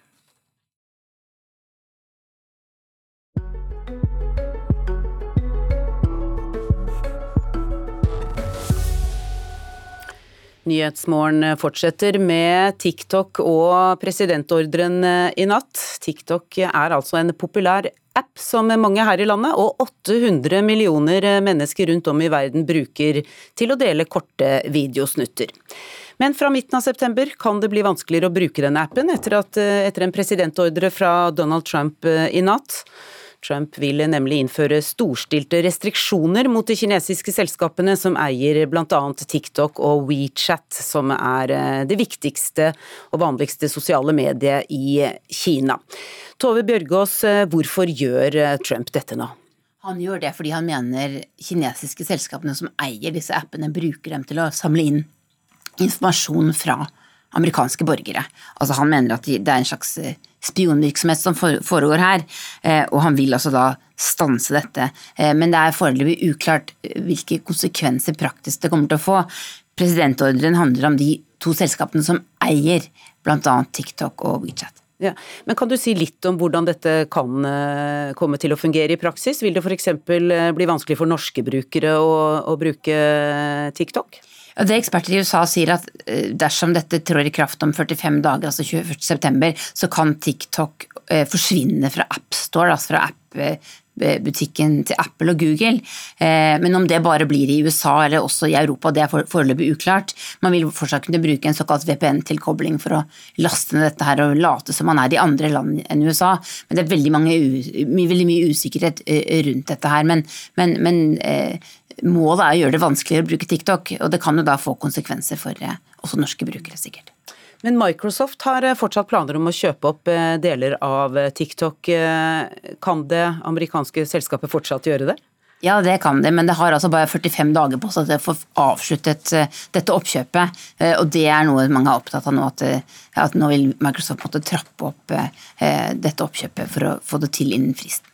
Nyhetsmorgen fortsetter med TikTok og presidentordren i natt. TikTok er altså en populær app som mange her i landet og 800 millioner mennesker rundt om i verden bruker til å dele korte videosnutter. Men fra midten av september kan det bli vanskeligere å bruke denne appen etter, at, etter en presidentordre fra Donald Trump i natt. Trump vil nemlig innføre storstilte restriksjoner mot de kinesiske selskapene som eier bl.a. TikTok og WeChat, som er eh, det viktigste og vanligste sosiale mediet i Kina. Tove Bjørgaas, eh, hvorfor gjør eh, Trump dette nå? Han gjør det fordi han mener kinesiske selskapene som eier disse appene, bruker dem til å samle inn informasjon fra amerikanske borgere. Altså Han mener at det er en slags eh, spionvirksomhet som foregår her, eh, og han vil altså da stanse dette. Eh, men det er foreløpig uklart hvilke konsekvenser praktisk det kommer til å få. Presidentordren handler om de to selskapene som eier bl.a. TikTok og WeChat. Ja. Men Kan du si litt om hvordan dette kan komme til å fungere i praksis? Vil det f.eks. bli vanskelig for norske brukere å, å bruke TikTok? Det Eksperter i USA sier at eh, dersom dette trår i kraft om 45 dager, altså 21.9, så kan TikTok eh, forsvinne fra AppStore, altså fra app-butikken til Apple og Google. Eh, men om det bare blir i USA eller også i Europa, det er foreløpig uklart. Man vil fortsatt kunne bruke en såkalt VPN-tilkobling for å laste ned dette her og late som man er i andre land enn USA. Men det er veldig, mange, veldig mye usikkerhet rundt dette her. Men, men, men Målet er å gjøre det vanskeligere å bruke TikTok, og det kan jo da få konsekvenser for eh, også norske brukere, sikkert. Men Microsoft har eh, fortsatt planer om å kjøpe opp eh, deler av TikTok. Kan det amerikanske selskapet fortsatt gjøre det? Ja, det kan det, men det har altså bare 45 dager på seg til å få avsluttet dette oppkjøpet. Og det er noe mange er opptatt av nå, at, at nå vil Microsoft måtte trappe opp dette oppkjøpet for å få det til innen fristen.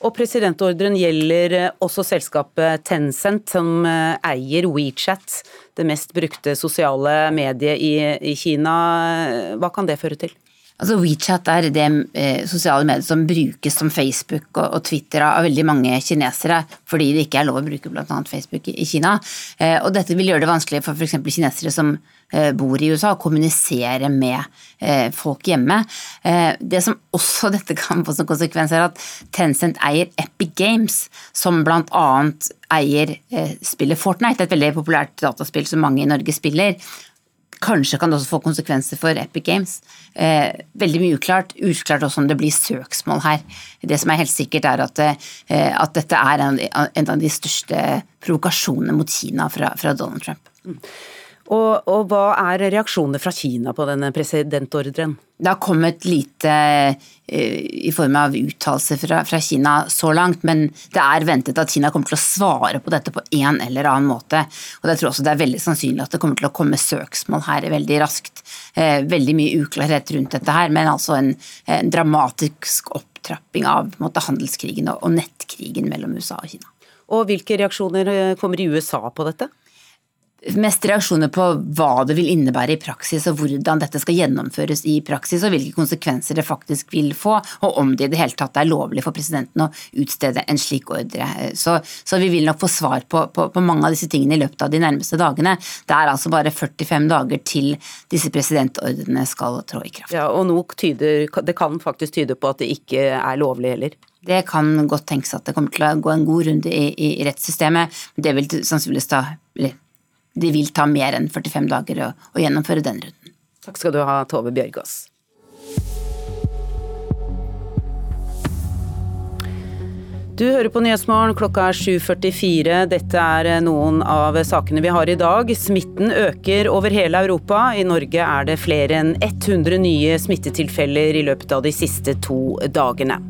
Og presidentordren gjelder eh, også selskapet Tencent, som eh, eier WeChat, det mest brukte sosiale mediet i, Kina. Hva kan det føre til? Altså WeChat er det eh, sosiale mediet som brukes som Facebook og, Twitter av veldig mange kinesere, fordi det ikke er lov å bruke bl.a. Facebook i, Kina. Og dette vil gjøre det vanskelig for f.eks. kinesere som bor i USA, og kommunisere med eh, folk hjemme. Eh, det som også dette kan få som konsekvens, er at Tencent eier Epic Games, som bl.a. eier eh, spillet Fortnite, et veldig populært dataspill som mange i Norge spiller. Kanskje kan det også få konsekvenser for Epic Games. Eh, veldig mye uklart. Uklart også om det blir søksmål her. Det som er helt sikkert, er at, eh, at dette er en, en, av de største provokasjonene mot Kina fra, fra Donald Trump. Og, og, hva er reaksjonene fra Kina på denne presidentordren? Det har kommet lite uh, i form av uttalelser fra, fra, Kina så langt, men det er ventet at Kina kommer til å svare på dette på en eller annen måte. Og jeg tror også det er veldig sannsynlig at det kommer til å komme søksmål her veldig raskt. Uh, veldig mye uklarhet rundt dette her, men altså en, en dramatisk opptrapping av måte, handelskrigen og, og nettkrigen mellom USA og Kina. Og hvilke reaksjoner eh, kommer i USA på dette? Mest reaksjoner på hva det vil innebære i praksis, og hvordan dette skal gjennomføres i praksis, og hvilke konsekvenser det faktisk vil få, og om det i det hele tatt er lovlig for presidenten å utstede en slik ordre. Så, så vi vil nok få svar på, på, på, mange av disse tingene i løpet av de nærmeste dagene. Det er altså bare 45 dager til disse presidentordrene skal trå i kraft. Ja, og nå tyder, Det kan faktisk tyde på at det ikke er lovlig heller? Det kan godt tenkes at det kommer til å gå en god runde i, i, rettssystemet. Det vil sannsynligvis ta det vil ta mer enn 45 dager å, å gjennomføre den runden. Takk skal du ha, Tove Bjørgaas. Du hører på Nyhetsmorgen, klokka er 7.44. Dette er noen av sakene vi har i dag. Smitten øker over hele Europa. I Norge er det flere enn 100 nye smittetilfeller i løpet av de siste to dagene.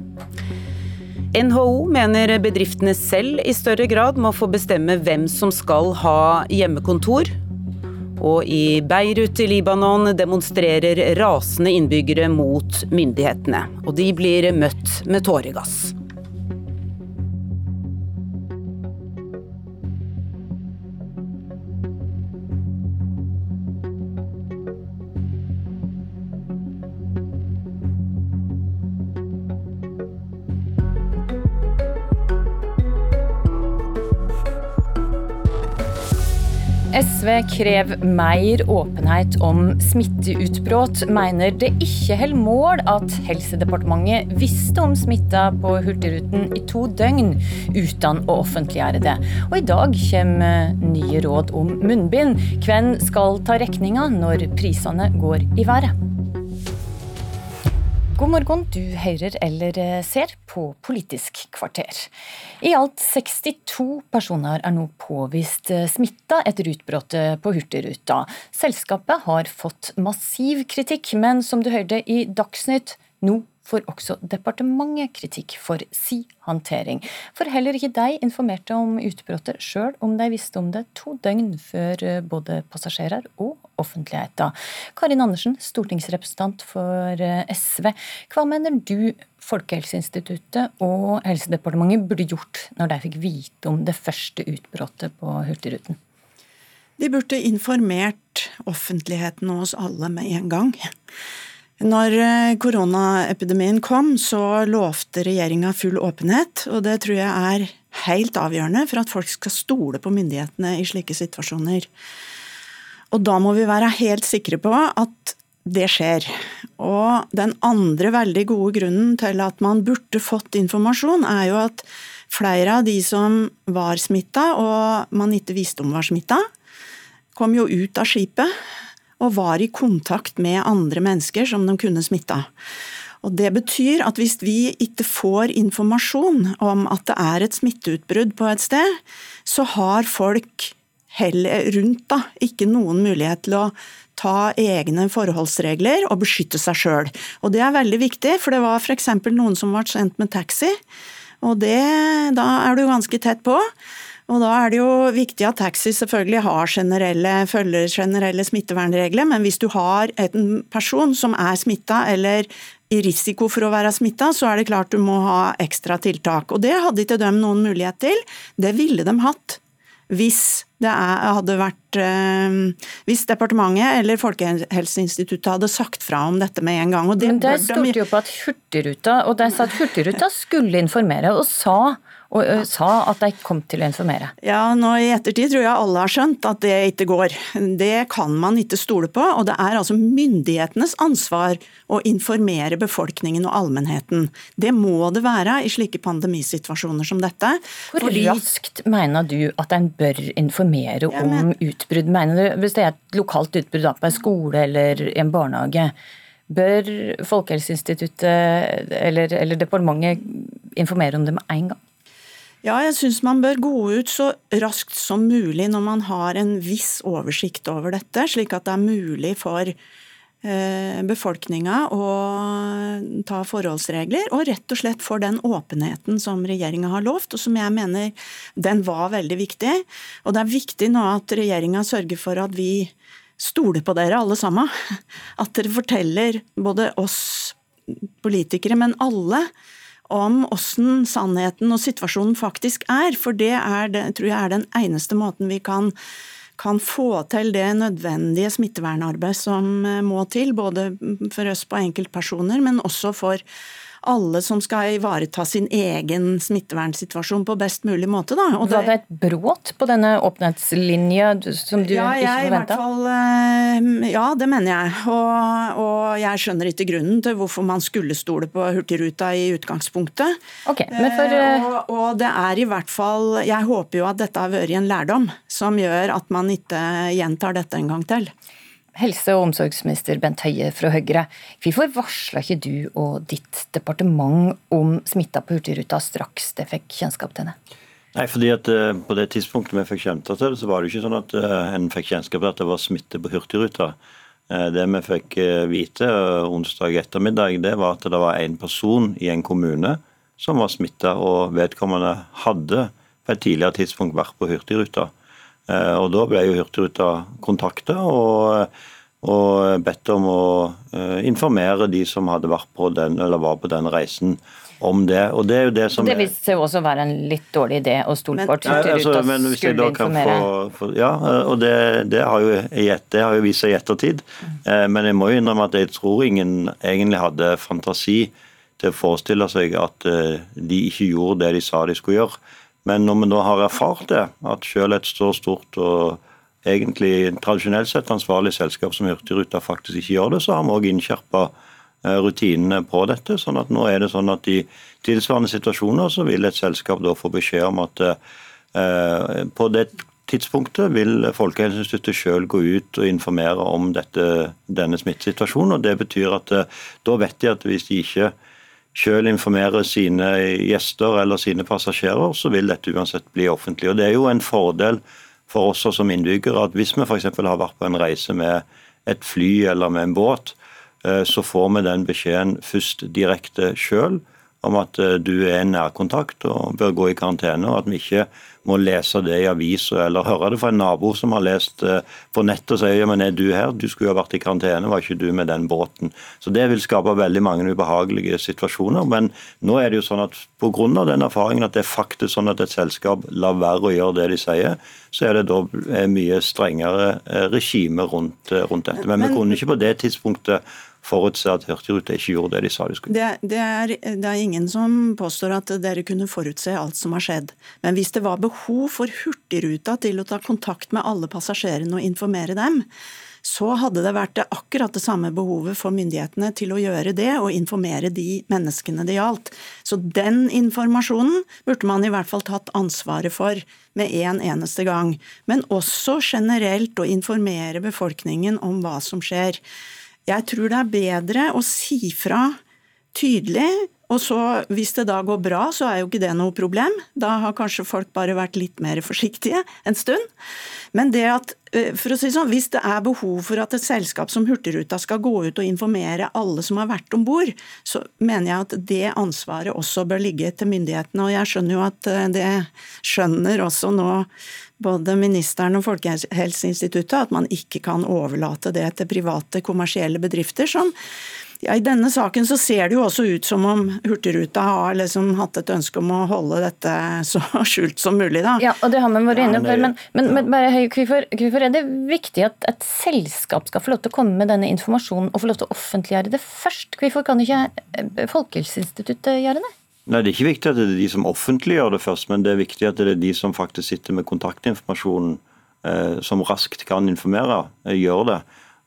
NHO mener bedriftene selv i større grad må få bestemme hvem som skal ha hjemmekontor. Og i Beirut i Libanon demonstrerer rasende innbyggere mot myndighetene. Og de blir møtt med tåregass. SV krever mer åpenhet om smitteutbrudd, mener det ikke holder mål at Helsedepartementet visste om smitta på Hurtigruten i to døgn uten å offentliggjøre det. Og i dag kommer nye råd om munnbind. Hvem skal ta regninga når prisene går i været? God morgen, du hører eller eh, ser på Politisk kvarter. I alt 62 personer er nå påvist eh, smitta etter utbruddet på Hurtigruta. Selskapet har fått massiv kritikk, men som du hørte i Dagsnytt, nå får også departementet kritikk for si håndtering. For heller ikke de informerte om utbruddet, sjøl om de visste om det to døgn før eh, både passasjerer og offentligheten. Karin Andersen, stortingsrepresentant for eh, SV. Hva mener du Folkehelseinstituttet og Helsedepartementet burde gjort når de fikk vite om det første utbruddet på Hurtigruten? De burde informert offentligheten og oss alle med en gang. Når eh, koronaepidemien kom, så lovte regjeringa full åpenhet, og det tror jeg er helt avgjørende for at folk skal stole på myndighetene i slike situasjoner. Og da må vi være helt sikre på at det skjer. Og den andre veldig gode grunnen til at man burde fått informasjon, er jo at flere av de som var smitta, og man ikke visste om var smitta, kom jo ut av skipet og var i kontakt med andre mennesker som de kunne smitta. Og Det betyr at hvis vi ikke får informasjon om at det er et smitteutbrudd på et sted, så har folk rundt, da. Ikke noen mulighet til å ta egne forholdsregler og beskytte seg sjøl. Og det er veldig viktig, for det var f.eks. noen som ble sendt med taxi. Og det, da er du ganske tett på. Og da er det jo viktig at taxi selvfølgelig har generelle, følger generelle smittevernregler, men hvis du har en person som er smitta eller i risiko for å være smitta, så er det klart du må ha ekstra tiltak. Og det hadde ikke de noen mulighet til. Det ville de hatt hvis det hadde vært øh, Hvis departementet eller Folkehelseinstituttet hadde sagt fra om dette med en gang. Men det stolte jo på at Hurtigruta, og der sa at Hurtigruta skulle informere, og sa og sa at de kom til å informere. Ja, nå I ettertid tror jeg alle har skjønt at det ikke går. Det kan man ikke stole på. Og det er altså myndighetenes ansvar å informere befolkningen og allmennheten. Det må det være i slike pandemisituasjoner som dette. Hvor fordi... raskt mener du at en bør informere om men... utbrudd? Mener du, Hvis det er et lokalt utbrudd på en skole eller en barnehage, bør Folkehelseinstituttet eller, eller departementet informere om det med en gang? Ja, jeg syns man bør gå ut så raskt som mulig når man har en viss oversikt over dette, slik at det er mulig for eh, befolkninga å ta forholdsregler, og rett og slett for den åpenheten som regjeringa har lovt, og som jeg mener den var veldig viktig. Og det er viktig nå at regjeringa sørger for at vi stoler på dere alle sammen. At dere forteller både oss politikere, men alle, om åssen sannheten og situasjonen faktisk er. For det, er det tror jeg er den eneste måten vi kan, kan få til det nødvendige smittevernarbeidet som eh, må til. Både for oss på enkeltpersoner, men også for alle som skal ivareta sin egen smittevernsituasjon på best mulig måte. Da. Og Var det et brudd på denne åpenhetslinja som du ja, ikke forventa? Eh, ja, det mener jeg. Og, og, jeg skjønner ikke grunnen til hvorfor man skulle stole på Hurtigruta i utgangspunktet. Okay, for, uh... og, og, det er i hvert fall Jeg håper jo at dette har vært en lærdom som gjør at man ikke gjentar dette en gang til. Helse- og omsorgsminister Bent Høie fra Høyre. Hvorfor varsla ikke du og ditt departement om smitta på Hurtigruta straks det fikk kjennskap til henne? Nei, fordi at uh, På det tidspunktet vi fikk kjennskap til det, så var det ikke sånn at uh, en fikk kjennskap til at det var smitte på Hurtigruta. Uh, det vi fikk vite onsdag ettermiddag, det var at det var en person i en kommune som var smitta, og vedkommende hadde på et tidligere tidspunkt vært på Hurtigruta. Eh, og Da ble jo Hurtigruta kontakta og, og, bedt om å eh, informere de som hadde vært på den, eller var på den reisen om det. Og Det er jo det som... Det viste seg også å være en litt dårlig idé å stole på at Hurtigruta altså, skulle få, få, Ja, og det, det, har jo, det, har jo, vist seg i ettertid. Men jeg må jo innrømme at jeg tror ingen egentlig hadde fantasi til å forestille seg at de ikke gjorde det de sa de skulle gjøre. Men når vi da har erfart det, at selv et så stort og egentlig tradisjonelt sett ansvarlig selskap som Hurtigruta faktisk ikke gjør det, så har vi òg innskjerpa eh, rutinene på dette. sånn at nå er det sånn at I tilsvarende situasjoner så vil et selskap da få beskjed om at eh, på det tidspunktet vil Folkehelseinstituttet selv gå ut og informere om dette, denne smittesituasjonen. og Det betyr at eh, da vet de at hvis de ikke selv informerer sine gjester eller sine passasjerer, så vil dette uansett bli offentlig. Og Det er jo en fordel for oss som innbyggere at hvis vi f.eks. har vært på en reise med et fly eller med en båt, eh, så får vi den beskjeden først direkte sjøl om at eh, du er nærkontakt og bør gå i karantene, og at vi ikke må lese det i aviser eller høre det fra en nabo som har lest eh, på nettet og sier ja, men er du her, du skulle jo ha vært i karantene, var ikke du med den båten. Så Det vil skape veldig mange ubehagelige situasjoner. Men nå er det jo sånn at pga. den erfaringen at det er faktisk sånn at et selskap lar være å gjøre det de sier, så er det da eh, mye strengere eh, regime rundt, rundt dette. Men vi kunne ikke på det tidspunktet forutse at Hurtigruta ikke gjorde det de sa de skulle. Det, det, er, det, er, ingen som påstår at dere kunne forutse alt som har skjedd. Men hvis det var behov for Hurtigruta til å ta kontakt med alle passasjerene og informere dem, så hadde det vært akkurat det samme behovet for myndighetene til å gjøre det og informere de menneskene det gjaldt. Så den informasjonen burde man i hvert fall tatt ansvaret for med en eneste gang. Men også generelt å informere befolkningen om hva som skjer. Jeg tror det er bedre å si fra tydelig og så, hvis det da går bra, så er jo ikke det noe problem. Da har kanskje folk bare vært litt mer forsiktige en stund. Men det at, eh, for å si sånn, hvis det er behov for at et selskap som Hurtigruta skal gå ut og informere alle som har vært om bord, så mener jeg at det ansvaret også bør ligge til myndighetene. Og jeg skjønner jo at eh, det skjønner også nå både ministeren og Folkehelseinstituttet at man ikke kan overlate det til private kommersielle bedrifter som ja, I denne saken så ser det jo også ut som om Hurtigruta har liksom hatt et ønske om å holde dette så skjult som mulig. da. Ja, og det har man vært inne på, men, men, men bare, hvorfor, hvorfor, er det viktig at et selskap skal få lov til å komme med denne informasjonen og få lov til å offentliggjøre det først? Hvorfor kan ikke eh, Folkehelseinstituttet gjøre det? Nei, Det er ikke viktig at det er de som offentliggjør det først, men det er viktig at det er de som faktisk sitter med kontaktinformasjonen, eh, som raskt kan informere, eh, gjør det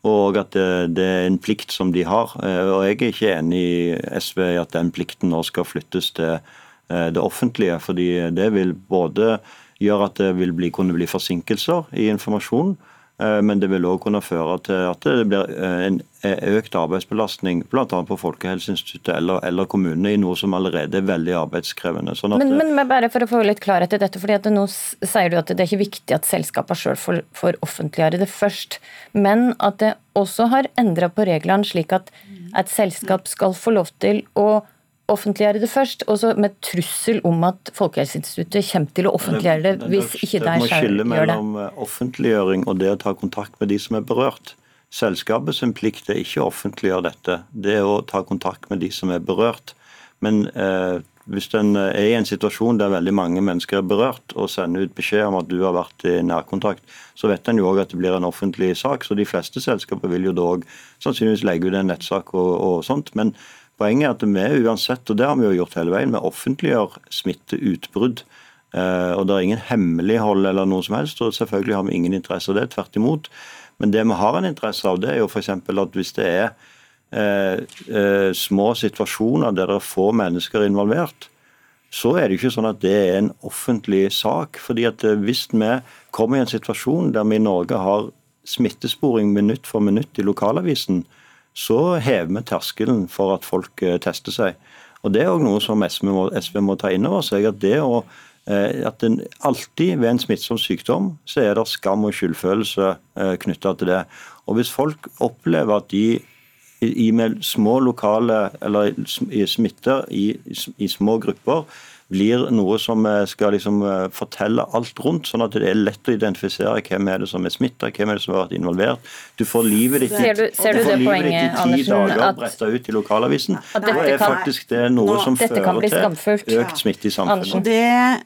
og at det, det, er en plikt som de har. Eh, og Jeg er ikke enig i SV i at den plikten nå skal flyttes til eh, det offentlige. fordi det vil både gjøre at det vil bli, kunne bli forsinkelser i informasjonen, Eh, men det vil òg kunne føre til at det blir eh, en eh, økt arbeidsbelastning bl.a. på Folkehelseinstituttet eller, eller, kommunene i noe som allerede er veldig arbeidskrevende. Sånn men, men, men, bare for å få litt klarhet i dette, fordi at nå sier du at det er ikke viktig at selskapene sjøl får, får offentliggjøre det først, men at det også har endra på reglene slik at et selskap skal få lov til å offentliggjøre det først, og så med trussel om at Folkehelseinstituttet kommer til å offentliggjøre det hvis ikke det selv gjør det. Det må skille mellom eh, offentliggjøring og det å ta kontakt med de som er berørt. Selskapet sin plikt er ikke å offentliggjøre dette, det er å ta kontakt med de som er berørt. Men eh, hvis en er i en situasjon der veldig mange mennesker er berørt, og sender ut beskjed om at du har vært i nærkontakt, så vet en jo òg at det blir en offentlig sak. Så de fleste selskaper vil jo da òg sannsynligvis legge ut en nettsak og, og sånt. men Poenget er at vi uansett, og det har vi jo gjort hele veien, vi offentliggjør smitteutbrudd. Eh, og det er ingen hemmelighold eller noe som helst, og selvfølgelig har vi ingen interesse av det. Tvert imot. Men det vi har en interesse av, det er jo f.eks. at hvis det er eh, eh, små situasjoner der det er få mennesker involvert, så er det ikke sånn at det er en offentlig sak. fordi at eh, Hvis vi kommer i en situasjon der vi i Norge har smittesporing minutt for minutt i lokalavisen, så hever vi terskelen for at folk eh, tester seg. Og Det er også noe som SV må, SV må ta inn over seg. At det å eh, at den, alltid ved en smittsom sykdom så er det skam og skyldfølelse eh, knytta til det. Og Hvis folk opplever at de i, med små lokale eller i smitter i, i små grupper blir noe som eh, skal liksom eh, fortelle alt rundt, sånn at det er lett å identifisere hvem er det som er smitta, hvem er det som har vært involvert. Du får livet ditt, ser du, ser du, du får livet ditt i ti dager bretta ut i lokalavisen. Da er faktisk det noe som fører til økt smitte i samfunnet. Det eh,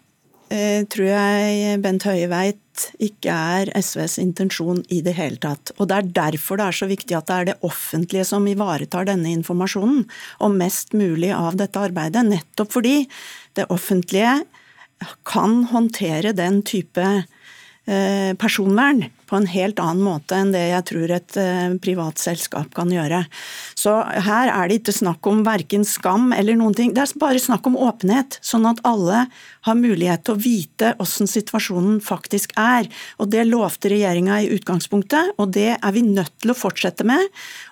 tror jeg Bent Høie veit ikke er SVs intensjon i det hele tatt. Og Det er derfor det er så viktig at det er det offentlige som ivaretar denne informasjonen, og mest mulig av dette arbeidet. Nettopp fordi det offentlige kan håndtere den type eh, personvern på en helt annen måte enn det jeg tror et eh, privat selskap kan gjøre. Så her er det ikke snakk om verken skam eller noen ting. Det er bare snakk om åpenhet, sånn at alle har mulighet til å vite hvordan situasjonen faktisk er. Og Det lovte regjeringa i utgangspunktet, og det er vi nødt til å fortsette med.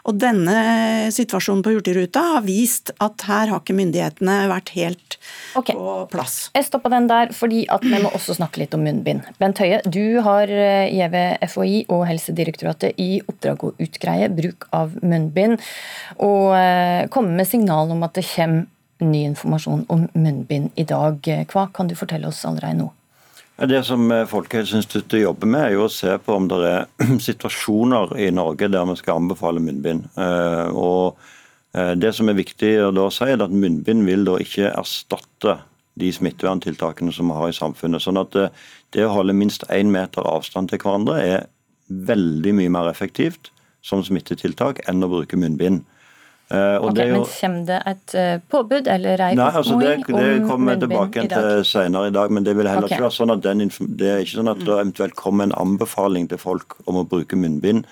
Og denne situasjonen på Hurtigruta har vist at her har ikke myndighetene vært helt okay. på plass. Jeg stopper den der, fordi at vi må også snakke litt om munnbind. Bent Høie, du har eh, gitt FHI og Helsedirektoratet i oppdrag å utgreie bruk av munnbind, og eh, komme med signal om at det kommer ny informasjon om munnbind i dag. Hva kan du fortelle oss allerede nå? Det som eh, Folkehelseinstituttet jobber med, er jo å se på om det er situasjoner i Norge der vi skal anbefale munnbind. Eh, og Det som er viktig å si, er at munnbind vil da ikke erstatte de smitteverntiltakene som vi har i samfunnet. Sånn at det, å holde minst én meter avstand til hverandre er veldig mye mer effektivt som smittetiltak enn å bruke munnbind. Uh, okay, jo, men Kommer det et uh, påbud eller ei Nei, altså det, det kommer vi tilbake til senere i dag. Men det vil heller okay. ikke være sånn at den, det er ikke sånn at det eventuelt kommer en anbefaling til folk om å bruke munnbind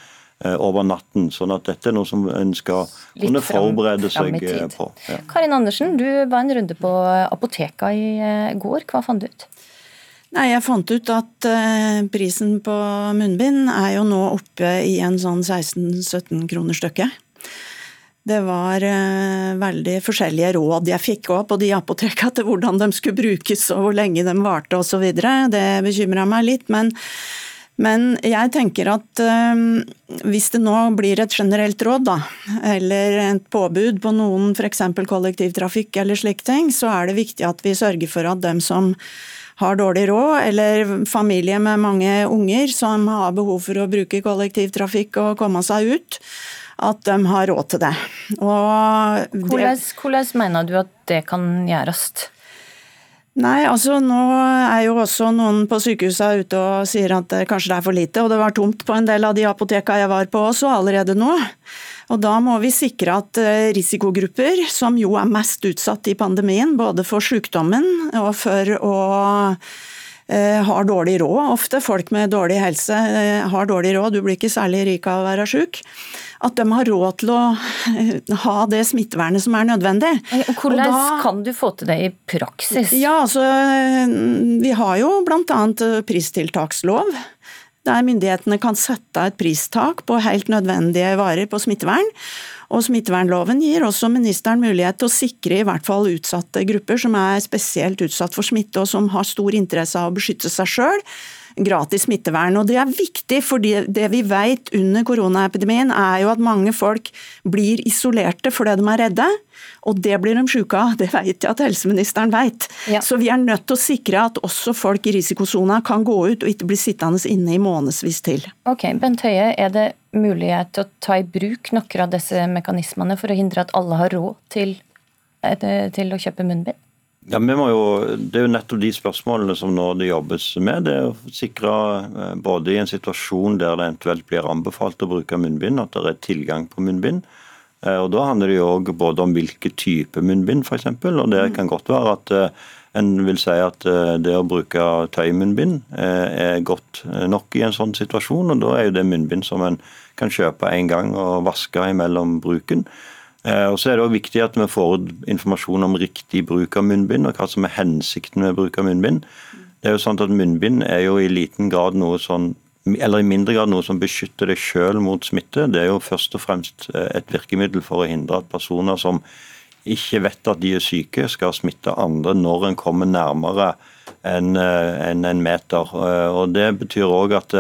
uh, over natten. sånn at dette er noe som en skal Litt kunne forberede seg på. Ja. Karin Andersen, du var en runde på apoteka i går. Hva fant du ut? Nei, Jeg fant ut at prisen på munnbind er jo nå oppe i en sånn 16-17 kroner stykket. Det var eh, veldig forskjellige råd jeg fikk òg på de apotekene til hvordan de skulle brukes og hvor lenge de varte osv. Det bekymra meg litt. men men jeg tenker at øh, hvis det nå blir et generelt råd, da, eller et påbud på noen f.eks. kollektivtrafikk eller slike ting, så er det viktig at vi sørger for at dem som har dårlig råd, eller familie med mange unger som har behov for å bruke kollektivtrafikk og komme seg ut, at de har råd til det. hvordan, hvordan mener du at det kan gjøres? Nei, altså nå er jo også noen på sykehuset ute og sier at kanskje det er for lite, og det var tomt på en del av de apoteka jeg var på også allerede nå. Og da må vi sikre at eh, risikogrupper, som jo er mest utsatt i pandemien, både for sykdommen og for å eh, har dårlig råd ofte. Folk med dårlig helse eh, har dårlig råd, du blir ikke særlig rik av å være syk at de har råd til å ha det smittevernet som er nødvendig. Hvordan da, kan du få til det i praksis? Ja, altså, Vi har jo bl.a. pristiltakslov. Der myndighetene kan sette et pristak på helt nødvendige varer på smittevern. Og Smittevernloven gir også ministeren mulighet til å sikre i hvert fall utsatte grupper som er spesielt utsatt for smitte og som har stor interesse av å beskytte seg sjøl gratis smittevern. Og Det er viktig, for det vi vet under koronaepidemien er jo at mange folk blir isolerte fordi de er redde. Og det blir de sjuke av, det vet jeg at helseministeren vet. Ja. Så vi er nødt til å sikre at også folk i risikosona kan gå ut og ikke bli sittende inne i månedsvis til. Ok, Bent Høie, er det mulighet til å ta i bruk noen av disse mekanismene for å hindre at alle har råd til, eh, til å kjøpe munnbind? Ja, jo, Det er jo nettopp de spørsmålene som nå det jobbes med. Det er å sikre eh, både i en situasjon der det eventuelt blir anbefalt å bruke munnbind, at det er tilgang på munnbind. Eh, og Da handler det jo også både om hvilke type munnbind, f.eks. Og det kan godt være at eh, en vil si at det å bruke tøymunnbind er godt nok i en sånn situasjon. og Da er jo det munnbind som en kan kjøpe en gang og vaske imellom bruken. Eh, og så er det også viktig at vi får informasjon om riktig bruk av munnbind, og hva som er hensikten med bruk av munnbind. Det er jo sånn at Munnbind er jo i liten grad noe sånn eller i mindre grad noe som beskytter deg selv mot smitte. Det er jo først og fremst eh, et virkemiddel for å hindre at personer som ikke vet at de er syke, skal smitte andre når en kommer nærmere enn eh, en meter. Og Det betyr òg at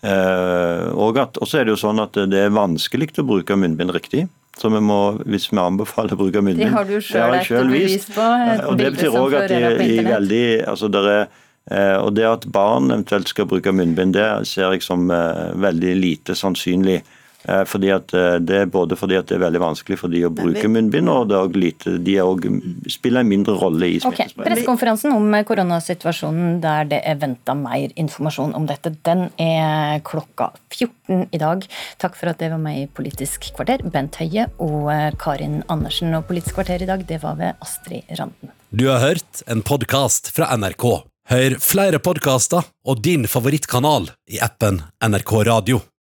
og så er det jo sånn at det er vanskelig å bruke munnbind riktig. Så vi må, hvis vi anbefaler bruk av munnbind Det har du sjøl et bevis på. Og det betyr òg at de, de veldig altså der er eh, og Det at barn eventuelt skal bruke munnbind, det ser jeg som eh, veldig lite sannsynlig. Eh, fordi at eh, det er både fordi at det er veldig vanskelig for de å bruke munnbind, og er lite, de er også, spiller en mindre rolle i smittespredning. Okay. Pressekonferansen om koronasituasjonen der det er venta mer informasjon om dette, den er klokka 14 i dag. Takk for at det var med i Politisk kvarter, Bent Høie og eh, Karin Andersen. Og Politisk kvarter i dag, det var ved Astrid Randen. Du har hørt en podkast fra NRK. Hør flere podkaster og din favorittkanal i appen NRK Radio.